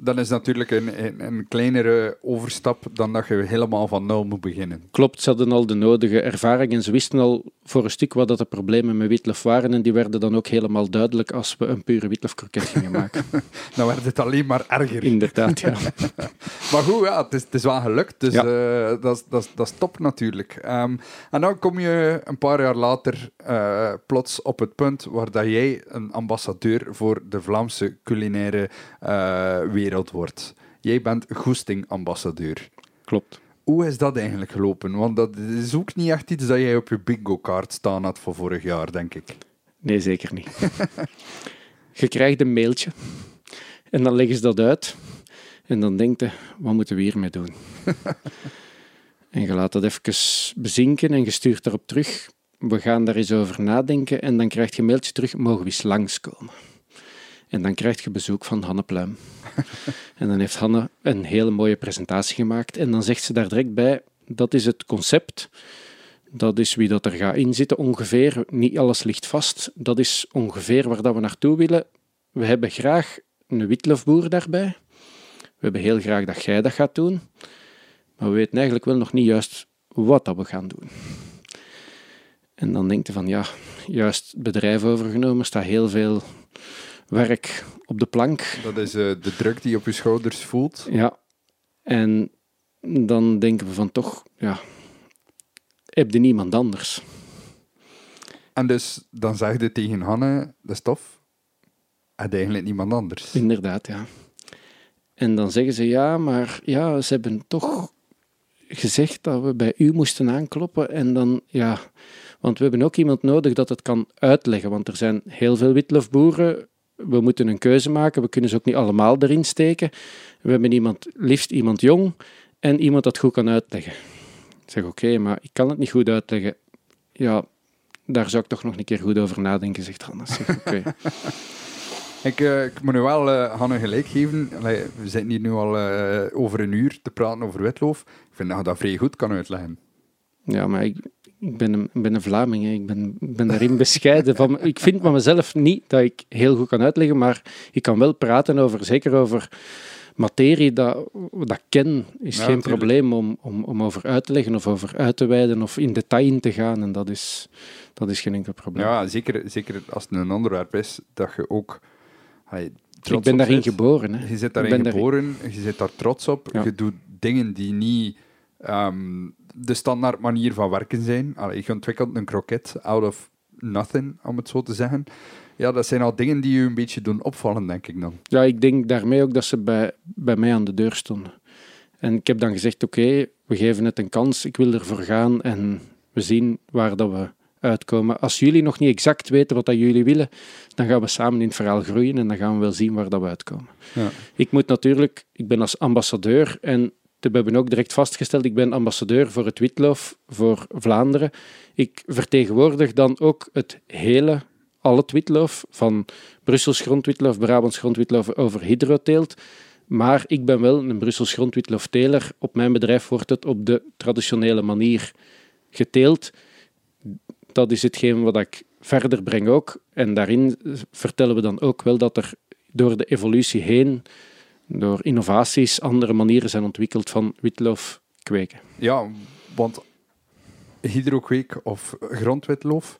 dan is natuurlijk een, een, een, kleinere overstap dan dat je helemaal van nul moet beginnen. Klopt, ze hadden al de nodige ervaring en ze wisten al voor een stuk wat dat de problemen met witlof waren en die werden dan ook helemaal duidelijk als we een pure witlofkroket gingen maken. dan werd het alleen maar erger. Inderdaad, ja. maar goed, ja, het, is, het is wel gelukt, dus ja. uh, dat, dat, dat is top natuurlijk. Um, en dan kom je een paar jaar later uh, plots op het punt waar dat jij een ambassadeur voor de Vlaamse culinaire uh, wereld wordt. Jij bent goesting-ambassadeur. Klopt. Hoe is dat eigenlijk gelopen? Want dat is ook niet echt iets dat jij op je bingo-kaart staan had voor vorig jaar, denk ik. Nee, zeker niet. je krijgt een mailtje en dan leggen ze dat uit. En dan denk je, wat moeten we hiermee doen? en je laat dat even bezinken en je stuurt erop terug. We gaan daar eens over nadenken en dan krijg je een mailtje terug, mogen we eens langskomen? En dan krijg je bezoek van Hanne Pluim. en dan heeft Hanne een hele mooie presentatie gemaakt. En dan zegt ze daar direct bij, dat is het concept. Dat is wie dat er gaat inzitten ongeveer. Niet alles ligt vast. Dat is ongeveer waar dat we naartoe willen. We hebben graag een witlofboer daarbij. We hebben heel graag dat jij dat gaat doen. Maar we weten eigenlijk wel nog niet juist wat dat we gaan doen. En dan denkt je van ja, juist het bedrijf overgenomen, staat heel veel werk op de plank. Dat is uh, de druk die je op je schouders voelt. Ja. En dan denken we van toch, ja, heb je niemand anders. En dus dan zeg je tegen Hanne, de stof, heb eigenlijk niemand anders. Inderdaad, ja. En dan zeggen ze ja, maar ja, ze hebben toch gezegd dat we bij u moesten aankloppen. En dan, ja, want we hebben ook iemand nodig dat het kan uitleggen. Want er zijn heel veel witlofboeren we moeten een keuze maken. We kunnen ze ook niet allemaal erin steken. We hebben iemand, liefst iemand jong en iemand dat goed kan uitleggen. Ik zeg oké, maar ik kan het niet goed uitleggen. Ja, daar zou ik toch nog een keer goed over nadenken, zegt Hannes. Zeg. Ik, uh, ik moet nu wel uh, Hanne gelijk geven. Allee, we zitten hier nu al uh, over een uur te praten over witloof. Ik vind dat je dat vrij goed kan uitleggen. Ja, maar ik, ik ben een, ben een Vlaming. Hè. Ik ben, ben daarin bescheiden. Van, ik vind van mezelf niet dat ik heel goed kan uitleggen, maar ik kan wel praten over, zeker over materie dat, dat ken, is geen probleem om, om, om over uit te leggen of over uit te wijden of in detail in te gaan. En dat is, dat is geen enkel probleem. Ja, zeker, zeker als het een onderwerp is dat je ook ik ben daarin geboren. Hè. Je zit daarin geboren, je zit daar trots op. Je doet dingen die niet um, de standaard manier van werken zijn. Allee, je ontwikkelt een kroket out of nothing, om het zo te zeggen. Ja, dat zijn al dingen die je een beetje doen opvallen, denk ik dan. Ja, ik denk daarmee ook dat ze bij, bij mij aan de deur stonden. En ik heb dan gezegd, oké, we geven het een kans, ik wil ervoor gaan en we zien waar dat we uitkomen. Als jullie nog niet exact weten wat dat jullie willen, dan gaan we samen in het verhaal groeien en dan gaan we wel zien waar dat we uitkomen. Ja. Ik moet natuurlijk, ik ben als ambassadeur en we hebben ook direct vastgesteld, ik ben ambassadeur voor het witloof voor Vlaanderen. Ik vertegenwoordig dan ook het hele, al het witloof, van Brussels grondwitloof, Brabants grondwitloof over hydroteelt. Maar ik ben wel een Brussels grondwitloofteler. Op mijn bedrijf wordt het op de traditionele manier geteeld dat is hetgeen wat ik verder breng ook. En daarin vertellen we dan ook wel dat er door de evolutie heen, door innovaties, andere manieren zijn ontwikkeld van witloof kweken. Ja, want hydrokweek of grondwitloof,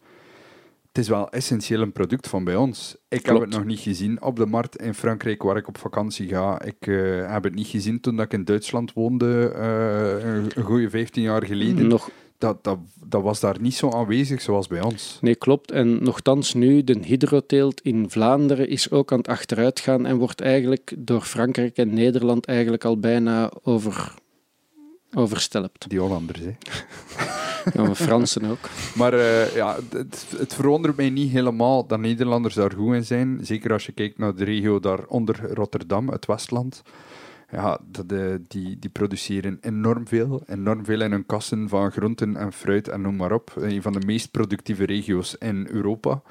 het is wel essentieel een product van bij ons. Ik heb het nog niet gezien op de markt in Frankrijk waar ik op vakantie ga. Ik uh, heb het niet gezien toen ik in Duitsland woonde, uh, een goede 15 jaar geleden. Nog, dat, dat, dat was daar niet zo aanwezig zoals bij ons. Nee, klopt. En nogthans nu, de hydroteelt in Vlaanderen is ook aan het achteruitgaan en wordt eigenlijk door Frankrijk en Nederland eigenlijk al bijna over, overstelpt. Die Hollanders, hè? ja, Fransen ook. Maar uh, ja, het, het verwondert mij niet helemaal dat Nederlanders daar goed in zijn. Zeker als je kijkt naar de regio daar onder Rotterdam, het Westland ja, de, die, die produceren enorm veel. Enorm veel in hun kassen van groenten en fruit en noem maar op. Een van de meest productieve regio's in Europa.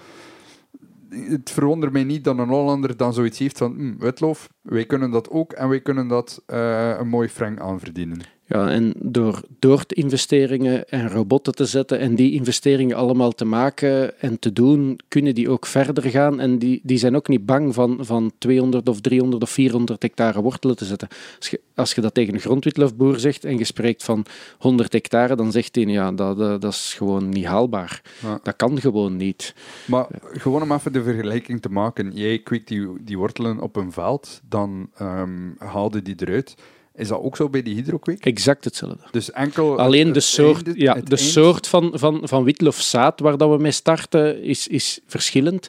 Het verwondert mij niet dat een Hollander dan zoiets heeft van hm, wij kunnen dat ook en wij kunnen dat uh, een mooi frank aan verdienen. Ja, en door, door investeringen en robotten te zetten en die investeringen allemaal te maken en te doen, kunnen die ook verder gaan. En die, die zijn ook niet bang van, van 200 of 300 of 400 hectare wortelen te zetten. Als je, als je dat tegen een grondwitloofboer zegt en je spreekt van 100 hectare, dan zegt hij ja, dat, dat, is gewoon niet haalbaar. Dat kan gewoon niet. Maar gewoon om even de vergelijking te maken. Jij kweekt die, die wortelen op een veld, dan um, haalde die eruit. Is dat ook zo bij die hydrokweek? Exact hetzelfde. Dus enkel Alleen de soort, ja, de soort van, van, van witlofzaad waar dat we mee starten is, is verschillend.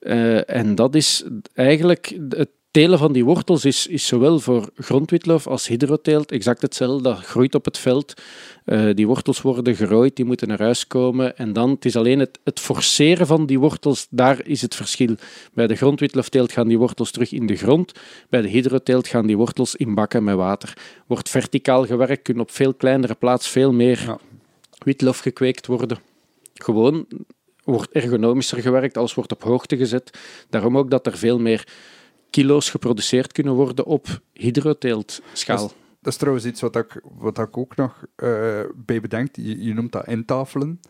Uh, en dat is eigenlijk het telen van die wortels is, is zowel voor grondwitloof als hydroteelt exact hetzelfde. Dat groeit op het veld. Uh, die wortels worden gerooid, die moeten naar huis komen. En dan, het is alleen het, het forceren van die wortels, daar is het verschil. Bij de grondwitlofteelt gaan die wortels terug in de grond. Bij de hydroteelt gaan die wortels in bakken met water. Wordt verticaal gewerkt, kunnen op veel kleinere plaats veel meer ja. witlof gekweekt worden. Gewoon wordt ergonomischer gewerkt, alles wordt op hoogte gezet. Daarom ook dat er veel meer kilo's geproduceerd kunnen worden op hydroteeltschaal. Dat, dat is trouwens iets wat ik, wat ik ook nog uh, bij bedenk. Je, je, noemt dat intafelen.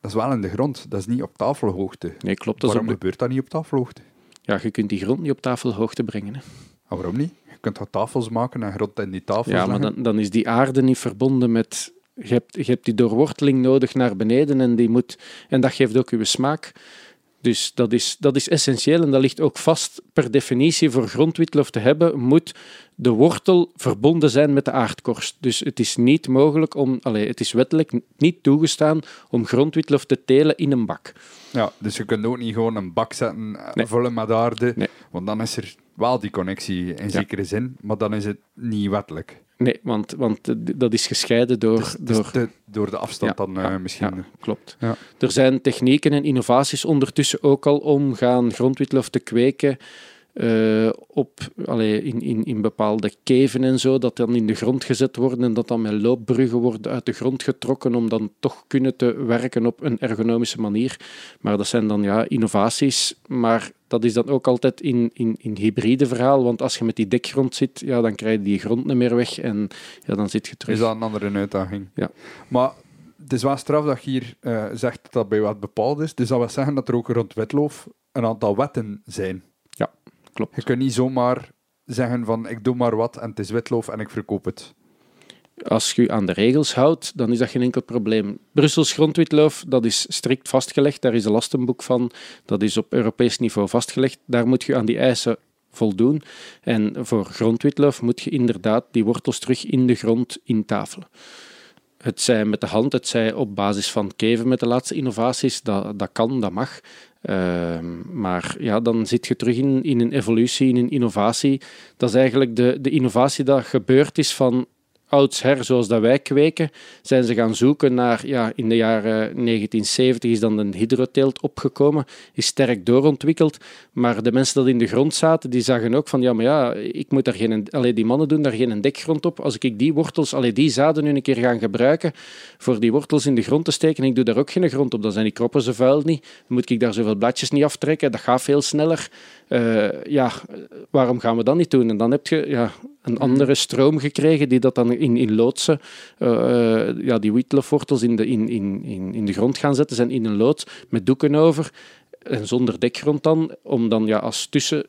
Dat is wel in de grond. Dat is niet op tafelhoogte. Nee, klopt. Dat waarom gebeurt dat niet op tafelhoogte? Ja, je kunt die grond niet op tafelhoogte brengen. Hè. Ah, waarom niet? Je kunt wat tafels maken en grond in die tafels Ja, maar dan, dan is die aarde niet verbonden met... Je hebt, je hebt die doorworteling nodig naar beneden en, die moet, en dat geeft ook uw smaak. Dus dat is, dat is essentieel en dat ligt ook vast per definitie voor grondwitlof te hebben, moet de wortel verbonden zijn met de aardkorst. Dus het is niet mogelijk om, allez, het is wettelijk niet toegestaan om grondwitlof te telen in een bak. Ja, dus je kunt ook niet gewoon een bak zetten eh, nee. vullen met aarde, want dan is er wel die connectie in zekere zin, maar dan is het niet wettelijk. Nee, want, want dat is gescheiden door... Dus, dus door, de, door de afstand dan uh, misschien. Ja, klopt. Er zijn technieken en innovaties ondertussen ook al om gaan grondwitlof te kweken uh, op, allee, in, in, in bepaalde keven en zo, dat dan in de grond gezet worden en dat dan met loopbruggen wordt uit de grond getrokken om dan toch kunnen te werken op een ergonomische manier. Maar dat zijn dan ja, innovaties, maar dat is dan ook altijd in, in, in hybride verhaal, want als je met die dekgrond zit, ja, dan krijg je die grond niet meer weg en ja, dan zit je terug. Is dat een andere uitdaging? Ja. Maar het is wel straf dat je hier uh, zegt dat dat bij wat bepaald is. Dus dat wil zeggen dat er ook rond wetloof een aantal wetten zijn. Klopt. Je kunt niet zomaar zeggen van ik doe maar wat en het is wetloof en ik verkoop het. Als je aan de regels houdt, dan is dat geen enkel probleem. Brussels grondwitloof, dat is strikt vastgelegd. Daar is een lastenboek van. Dat is op Europees niveau vastgelegd. Daar moet je aan die eisen voldoen. En voor grondwitloof moet je inderdaad die wortels terug in de grond intafelen. Het zij met de hand, het zij op basis van keven met de laatste innovaties, dat, dat kan, dat mag. Ehm, maar ja, dan zit je terug in, in een evolutie, in een innovatie. Dat is eigenlijk de, de innovatie dat gebeurd is van oudsher, zoals dat wij kweken, zijn ze gaan zoeken naar, ja, in de jaren 1970 is dan een hydroteelt opgekomen, is sterk doorontwikkeld, maar de mensen die in de grond zaten, die zagen ook van, ja, maar ja, ik moet daar geen, alleen die mannen doen daar geen dekgrond op, als ik die wortels, alleen die zaden nu een keer gaan gebruiken voor die wortels in de grond te steken, ik doe daar ook geen grond op, dan zijn die kroppen zo vuil niet, dan moet ik daar zoveel bladjes niet aftrekken, dat gaat veel sneller. Uh, ja, waarom gaan we dat niet doen? En dan heb je ja, een andere stroom gekregen die dat dan in, in loodsen, uh, ja, die witlofwortels in de, in, in, in de grond gaan zetten, zijn in een loods met doeken over en zonder dekgrond dan, om dan ja, als tussen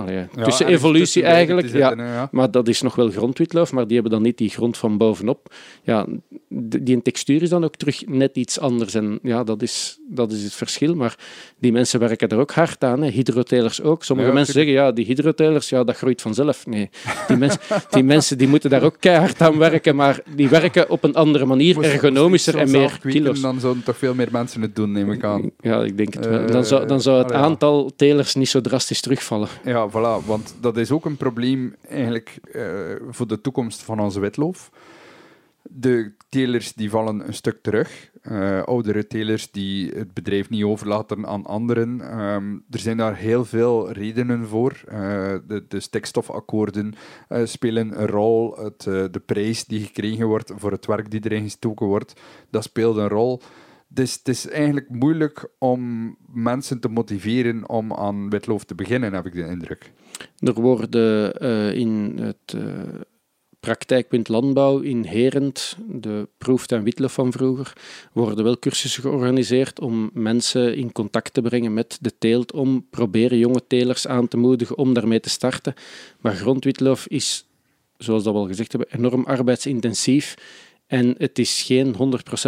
Allee, tussen evolutie eigenlijk. ja, Maar dat is nog wel grondwitloof, maar die hebben dan niet die grond van bovenop. Ja, die textuur is dan ook terug net iets anders. En ja, dat is, dat is het verschil. Maar die mensen werken er ook hard aan. Hè. Hydrotelers ook. Sommige mensen zeggen, ja, die hydrotelers, ja, dat groeit vanzelf. Nee, die, mensen die mensen die moeten daar ook keihard aan werken, maar die werken op een andere manier, ergonomischer en meer kilo's. Dan zouden toch veel meer mensen het doen, neem ik aan. Ja, ik denk het wel. Dan zou, dan zou het aantal telers niet zo drastisch terugvallen. Ja, Want dat is ook een probleem eigenlijk uh, voor de toekomst van onze wetloof. De telers die vallen een stuk terug. Uh, oudere telers die het bedrijf niet overlaten aan anderen. Um, er zijn daar heel veel redenen voor. Uh, de, de stikstofakkoorden spelen een rol. Het, de prijs die gekregen wordt voor het werk die erin gestoken wordt, dat speelt een rol. Dus het is eigenlijk moeilijk om mensen te motiveren om aan wetloof te beginnen, heb ik de indruk. Er worden in het praktijkpunt landbouw in Herent, de proeft- en witloof van vroeger, worden wel cursussen georganiseerd om mensen in contact te brengen met de teelt, om proberen jonge telers aan te moedigen om daarmee te starten. Maar grondwitloof is, zoals dat we al gezegd hebben, enorm arbeidsintensief. En het is geen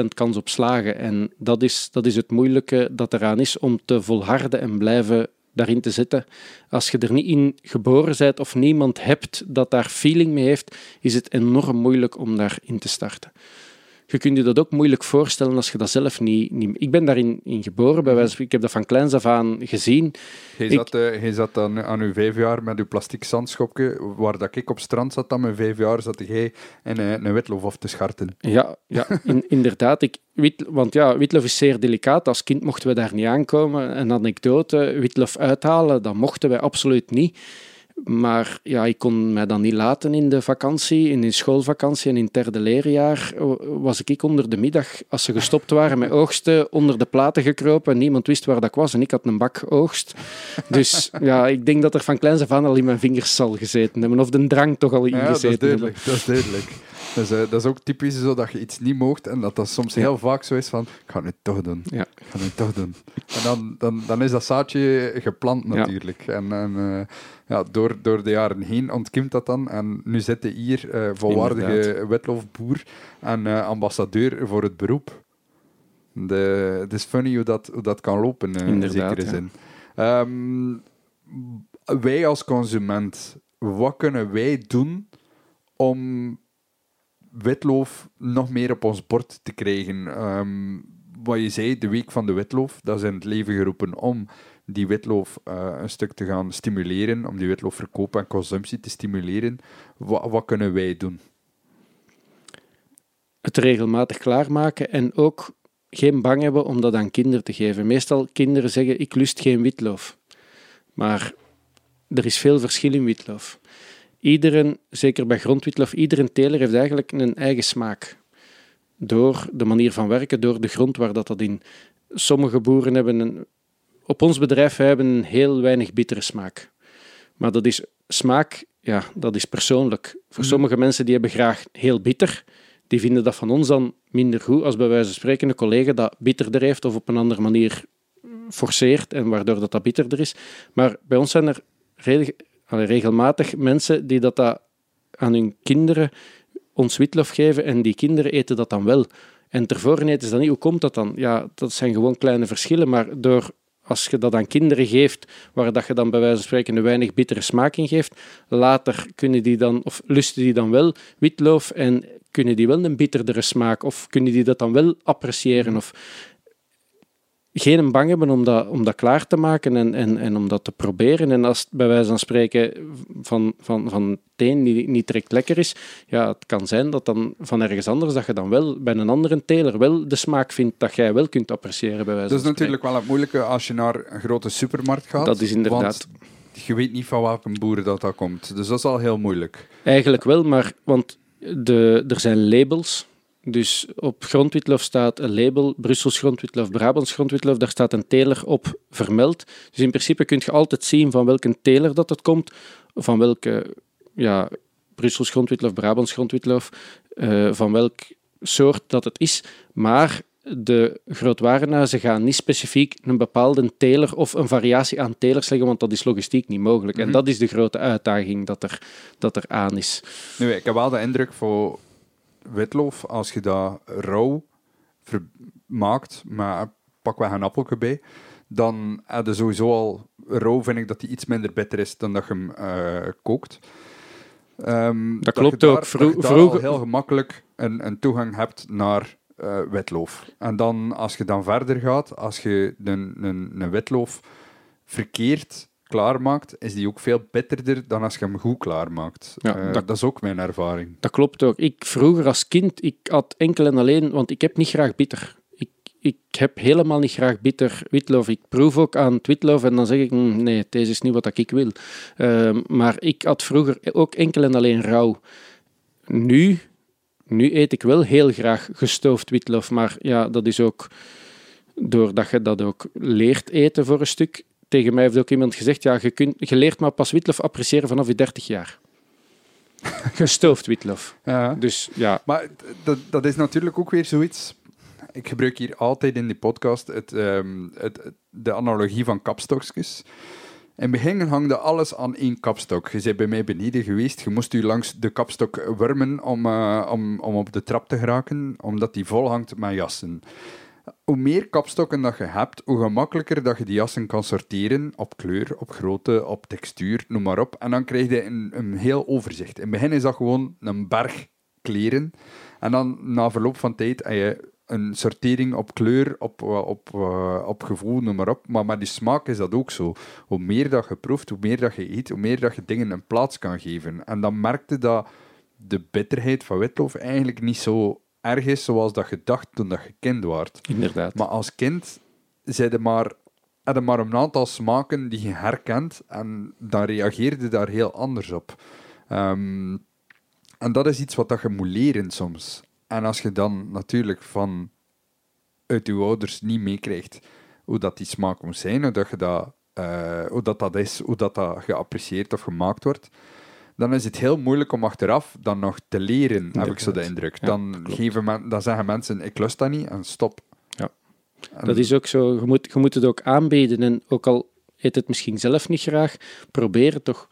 100% kans op slagen. En dat is, dat is het moeilijke dat eraan is om te volharden en blijven daarin te zitten. Als je er niet in geboren bent of niemand hebt dat daar feeling mee heeft, is het enorm moeilijk om daarin te starten je kunt je dat ook moeilijk voorstellen als je dat zelf niet... niet ik ben daarin in geboren, bij wijze ik heb dat van kleins af aan gezien. Je zat, uh, je zat dan aan uw vijf jaar met uw plastic zandschopje, waar dat ik op strand zat, dan mijn vijf jaar, zat jij in uh, een witloof of te scharten. Ja, ja in, inderdaad. Ik, wit, want ja, witloof is zeer delicaat. Als kind mochten we daar niet aankomen. Een anekdote, witloof uithalen, dat mochten wij absoluut niet. Maar ja, ik kon mij dan niet laten in de vakantie, in de schoolvakantie en in het derde leerjaar was ik onder de middag, als ze gestopt waren met oogsten, onder de platen gekropen en niemand wist waar dat was en ik had een bak oogst. Dus ja, ik denk dat er van kleins af aan al in mijn vingers zal gezeten hebben, of de drang toch al in ja, dat is Dat is duidelijk. Dus, uh, dat is ook typisch zo dat je iets niet moogt en dat dat soms heel vaak zo is van, ik ga het toch doen. Ja. Ik ga het toch doen. En dan, dan, dan is dat zaadje geplant natuurlijk. En, en uh, ja, door, door de jaren heen ontkiemt dat dan. En nu zit je hier uh, volwaardige wetloofboer en ambassadeur voor het beroep. De, het is funny hoe dat, hoe dat kan lopen, in zekere zin. Um, wij als consument, wat kunnen wij doen om witloof nog meer op ons bord te krijgen. Ehm, wat je zei, de week van de witloof, dat is in het leven geroepen om die witloof uh, een stuk te gaan stimuleren, om die witloofverkoop verkoop en consumptie te stimuleren. Wat, wat kunnen wij doen? Het regelmatig klaarmaken en ook geen bang hebben om dat aan kinderen te geven. Meestal kinderen zeggen, ik lust geen witloof. Maar er is veel verschil in witlof. Iedereen, zeker bij grondwitlof, iedere teler heeft eigenlijk een eigen smaak. Door de manier van werken, door de grond waar dat, dat in. Sommige boeren hebben een, op ons bedrijf hebben een heel weinig bittere smaak. Maar dat is smaak, ja, dat is persoonlijk. Voor mhm. sommige mensen die hebben graag heel bitter, die vinden dat van ons dan minder goed als bij wijze van spreken een collega dat bitterder heeft of op een andere manier forceert en waardoor dat, dat bitterder is. Maar bij ons zijn er regelmatig mensen die dat, dat aan hun kinderen ons witlof geven en die kinderen eten dat dan wel. En tevoren eten ze dat niet. Hoe komt dat dan? Ja, dat zijn gewoon kleine verschillen, maar door als je dat aan kinderen geeft, waar dat je dan bij wijze van spreken een weinig bittere smaak in geeft, later kunnen die dan, of lusten die dan wel witloof en kunnen die wel een bitterdere smaak, of kunnen die dat dan wel appreciëren, of geen bang hebben om dat, om dat klaar te maken en, en, en om dat te proberen. En als het bij wijze van spreken van, van, van teen niet, niet direct lekker is, ja, het kan zijn dat dan van ergens anders, dat je dan wel bij een andere teler wel de smaak vindt dat jij wel kunt appreciëren bij wijze Dat is natuurlijk wel het moeilijke als je naar een grote supermarkt gaat. Dat is inderdaad... je weet niet van welke boeren dat, dat komt. Dus dat is al heel moeilijk. Eigenlijk wel, maar want de, er zijn labels dus op grondwitlof staat een label, Brussels grondwitlof, Brabants grondwitlof, daar staat een teler op vermeld. Dus in principe kun je altijd zien van welke teler dat het komt, van welke ja, Brussels grondwitlof, Brabants grondwitlof, uh, van welk soort dat het is. Maar de grootwarenhuizen gaan niet specifiek een bepaalde teler of een variatie aan telers leggen, want dat is logistiek niet mogelijk. En mhm. dat is de grote uitdaging dat er, dat er aan is. Nu, ik heb wel de indruk voor witloof, als je dat rauw maakt, maar pak wel een appelke bij, dan heb je sowieso al rauw, vind ik dat die iets minder bitter is dan dat je hem uh, kookt. Um, dat, klopt ook. Vroeger heel gemakkelijk een, een toegang hebt naar uh, witloof. En dan, als je dan verder gaat, als je een, een, een witloof verkeerd klaarmaakt, is die ook veel bitterder dan als je hem goed klaarmaakt. Ja, uh, dat, dat, is ook mijn ervaring. Dat klopt ook. Ik vroeger als kind, ik had enkel en alleen, want ik heb niet graag bitter. Ik, ik heb helemaal niet graag bitter witlof. Ik proef ook aan het witlof en dan zeg ik, mm, nee, deze is niet wat ik wil. Uh, maar ik had vroeger ook enkel en alleen rauw. Nu, nu eet ik wel heel graag gestoofd witlof, maar ja, dat is ook doordat je dat ook leert eten voor een stuk, tegen mij heeft ook iemand gezegd, ja, je, kunt, je leert maar pas witlof appreciëren vanaf je 30 jaar. Gestoofd witlof. Ja. Dus, ja. Maar dat, dat is natuurlijk ook weer zoiets... Ik gebruik hier altijd in die podcast het, um, het, de analogie van kapstokjes. In het begin hangde alles aan één kapstok. Je bent bij mij beneden geweest. Je moest u langs de kapstok wurmen om, uh, om, om op de trap te geraken, omdat die vol hangt met jassen hoe meer kapstokken dat je hebt, hoe gemakkelijker dat je die jassen kan sorteren op kleur, op grootte, op textuur, noem maar op. En dan krijg je een, een heel overzicht. In het begin is dat gewoon een berg kleren. En dan na verloop van tijd heb je een sortering op kleur, op, op, eh, op gevoel, noem maar op. Maar met die smaak is dat ook zo. Hoe meer dat je proeft, hoe meer dat je eet, hoe meer dat je dingen een plaats kan geven. En dan merkte dat de bitterheid van witloof eigenlijk niet zo erg is zoals dat je dacht toen dat je kind was. Inderdaad. Maar als kind je maar, had je maar een aantal smaken die je herkent en dan reageerde daar heel anders op. Ehm, en dat is iets wat dat je moet leren soms. En als je dan natuurlijk van uit je ouders niet meekrijgt hoe dat die smaak moet zijn, hoe dat, je dat, uh, hoe dat, dat is, hoe dat, dat geapprecieerd of gemaakt wordt, dan is het heel moeilijk om achteraf dan nog te leren, heb ik zo de indruk. Dan, geven men, dan zeggen mensen, ik lust dat niet, en stop. Ja. dat is ook zo. Je moet, je moet het ook aanbieden. En ook al eet het misschien zelf niet graag, probeer het toch.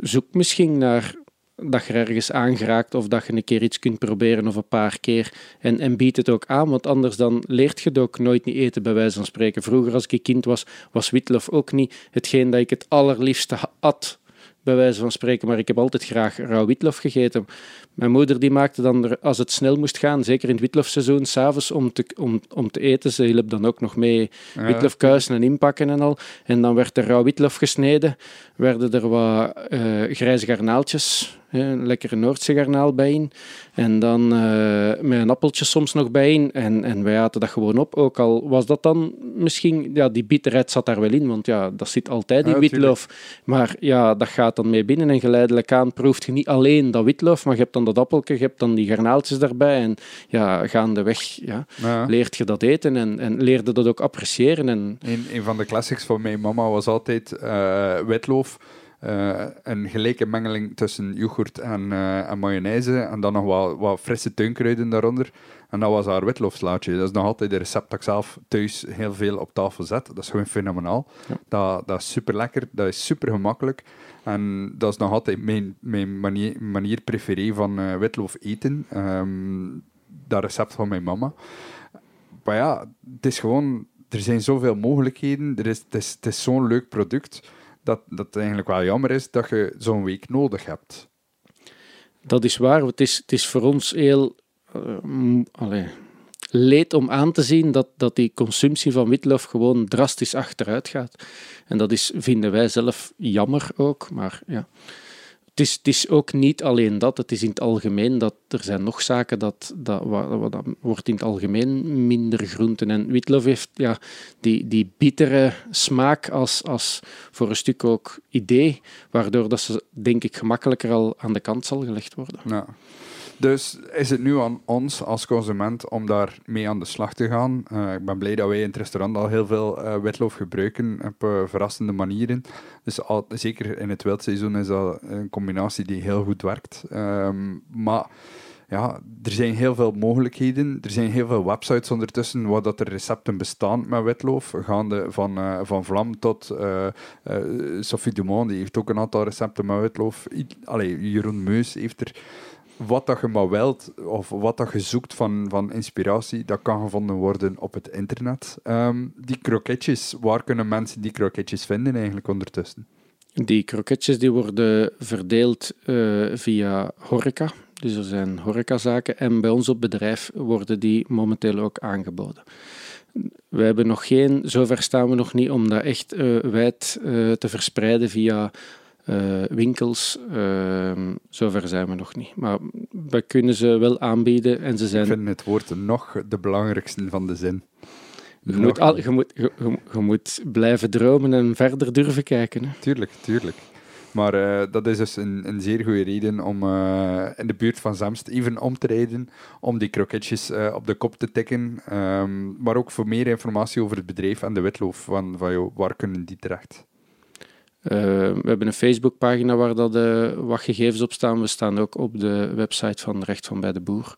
Zoek misschien naar dat je ergens aangeraakt of dat je een keer iets kunt proberen of een paar keer. En, en bied het ook aan, want anders dan leert je het ook nooit niet eten, bij wijze van spreken. Vroeger, als ik kind was, was witlof ook niet hetgeen dat ik het allerliefste at bij wijze van spreken. Maar ik heb altijd graag rauw witlof gegeten. Mijn moeder die maakte dan, als het snel moest gaan, zeker in het witlofseizoen, s'avonds om te, om, om te eten. Ze hielp dan ook nog mee ja. witlofkuisen en inpakken en al. En dan werd er rauw witlof gesneden, werden er wat uh, grijze garnaaltjes een lekkere Noordse garnaal bij En dan uh, met een appeltje soms nog bij En, en wij aten dat gewoon op. Ook al was dat dan misschien... Ja, die bitterheid zat daar wel in, want ja, dat zit altijd in witloof. Maar ja, dat gaat dan mee binnen en geleidelijk aan proeft je niet alleen dat witloof, maar je hebt dan dat appeltje, je hebt dan die garnaaltjes daarbij. En ja, gaandeweg ja, ja. leert je dat eten en, en leerde dat ook appreciëren. En... Een, een van de classics van mijn mama was altijd uh, witloof uh, een gelijke mengeling tussen yoghurt en, uh, en mayonaise. En dan nog wat, wat frisse tuinkruiden daaronder. En dat was haar witloofslaatje. Dat is nog altijd de recept dat ik zelf thuis heel veel op tafel zet. Dat is gewoon fenomenaal. Dat, dat is super lekker, dat is super gemakkelijk. En dat is nog altijd mijn, mijn manier, manier preferé van uh, witloof eten. Um, dat recept van mijn mama. Maar ja, het is gewoon... Er zijn zoveel mogelijkheden. Er is, het is, het is zo'n leuk product dat, dat het eigenlijk wel jammer is dat je zo'n week nodig hebt. Dat is waar. Het is, het is voor ons heel uh, leed om aan te zien dat, dat die consumptie van witlof gewoon drastisch achteruit gaat. En dat is, vinden wij zelf jammer ook. Maar ja het is, ook niet alleen dat, het is in het algemeen dat er zijn nog zaken dat, dat wordt in het algemeen minder groenten. En witlof heeft ja, die, die bittere smaak als, als voor een stuk ook idee, waardoor dat ze denk ik gemakkelijker al aan de kant zal gelegd worden. Ja. Dus is het nu aan ons als consument om daar mee aan de slag te gaan? Uh, ik ben blij dat wij in het restaurant al heel veel uh, witloof gebruiken op uh, verrassende manieren. Dus al, zeker in het wildseizoen is dat een combinatie die heel goed werkt. Um, maar ja, er zijn heel veel mogelijkheden. Er zijn heel veel websites ondertussen waar dat er recepten bestaan met witloof. Gaande van, van Vlam tot uh, uh, Sophie Dumont, die heeft ook een aantal recepten met witloof. Allee, Jeroen Meus heeft er wat dat je maar wilt, of wat dat je zoekt van, van inspiratie, dat kan gevonden worden op het internet. Um, die kroketjes, waar kunnen mensen die kroketjes vinden eigenlijk ondertussen? Die kroketjes die worden verdeeld uh, via horeca. Dus er zijn horecazaken en bij ons op bedrijf worden die momenteel ook aangeboden. We hebben nog geen, zover staan we nog niet om dat echt uh, wijd uh, te verspreiden via uh, winkels. Uh, zover zijn we nog niet. Maar we kunnen ze wel aanbieden en ze zijn... Ik vind het woord nog de belangrijkste van de zin. Je moet, al, je, moet, je, je, moet blijven dromen en verder durven kijken. Hè. Tuurlijk, tuurlijk. Maar uh, dat is dus een, een zeer goede reden om uh, in de buurt van Zemst even om te rijden, om die kroketjes uh, op de kop te tikken. Um, maar ook voor meer informatie over het bedrijf en de witloof van, van jou, waar kunnen die terecht? Uh, we hebben een Facebookpagina waar dat, uh, wat gegevens op staan. We staan ook op de website van Recht van bij de Boer.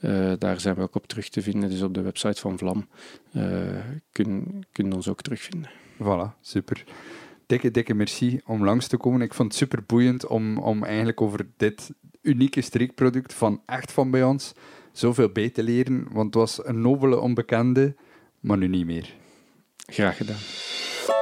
Uh, daar zijn we ook op terug te vinden. Dus op de website van Vlam kun je ons ook terugvinden. Voilà, super. Dikke, dikke merci om langs te komen. Ik vond het super boeiend om, om eigenlijk over dit unieke streekproduct van echt van bij ons zoveel bij te leren. Want het was een nobele onbekende, maar nu niet meer. Graag gedaan.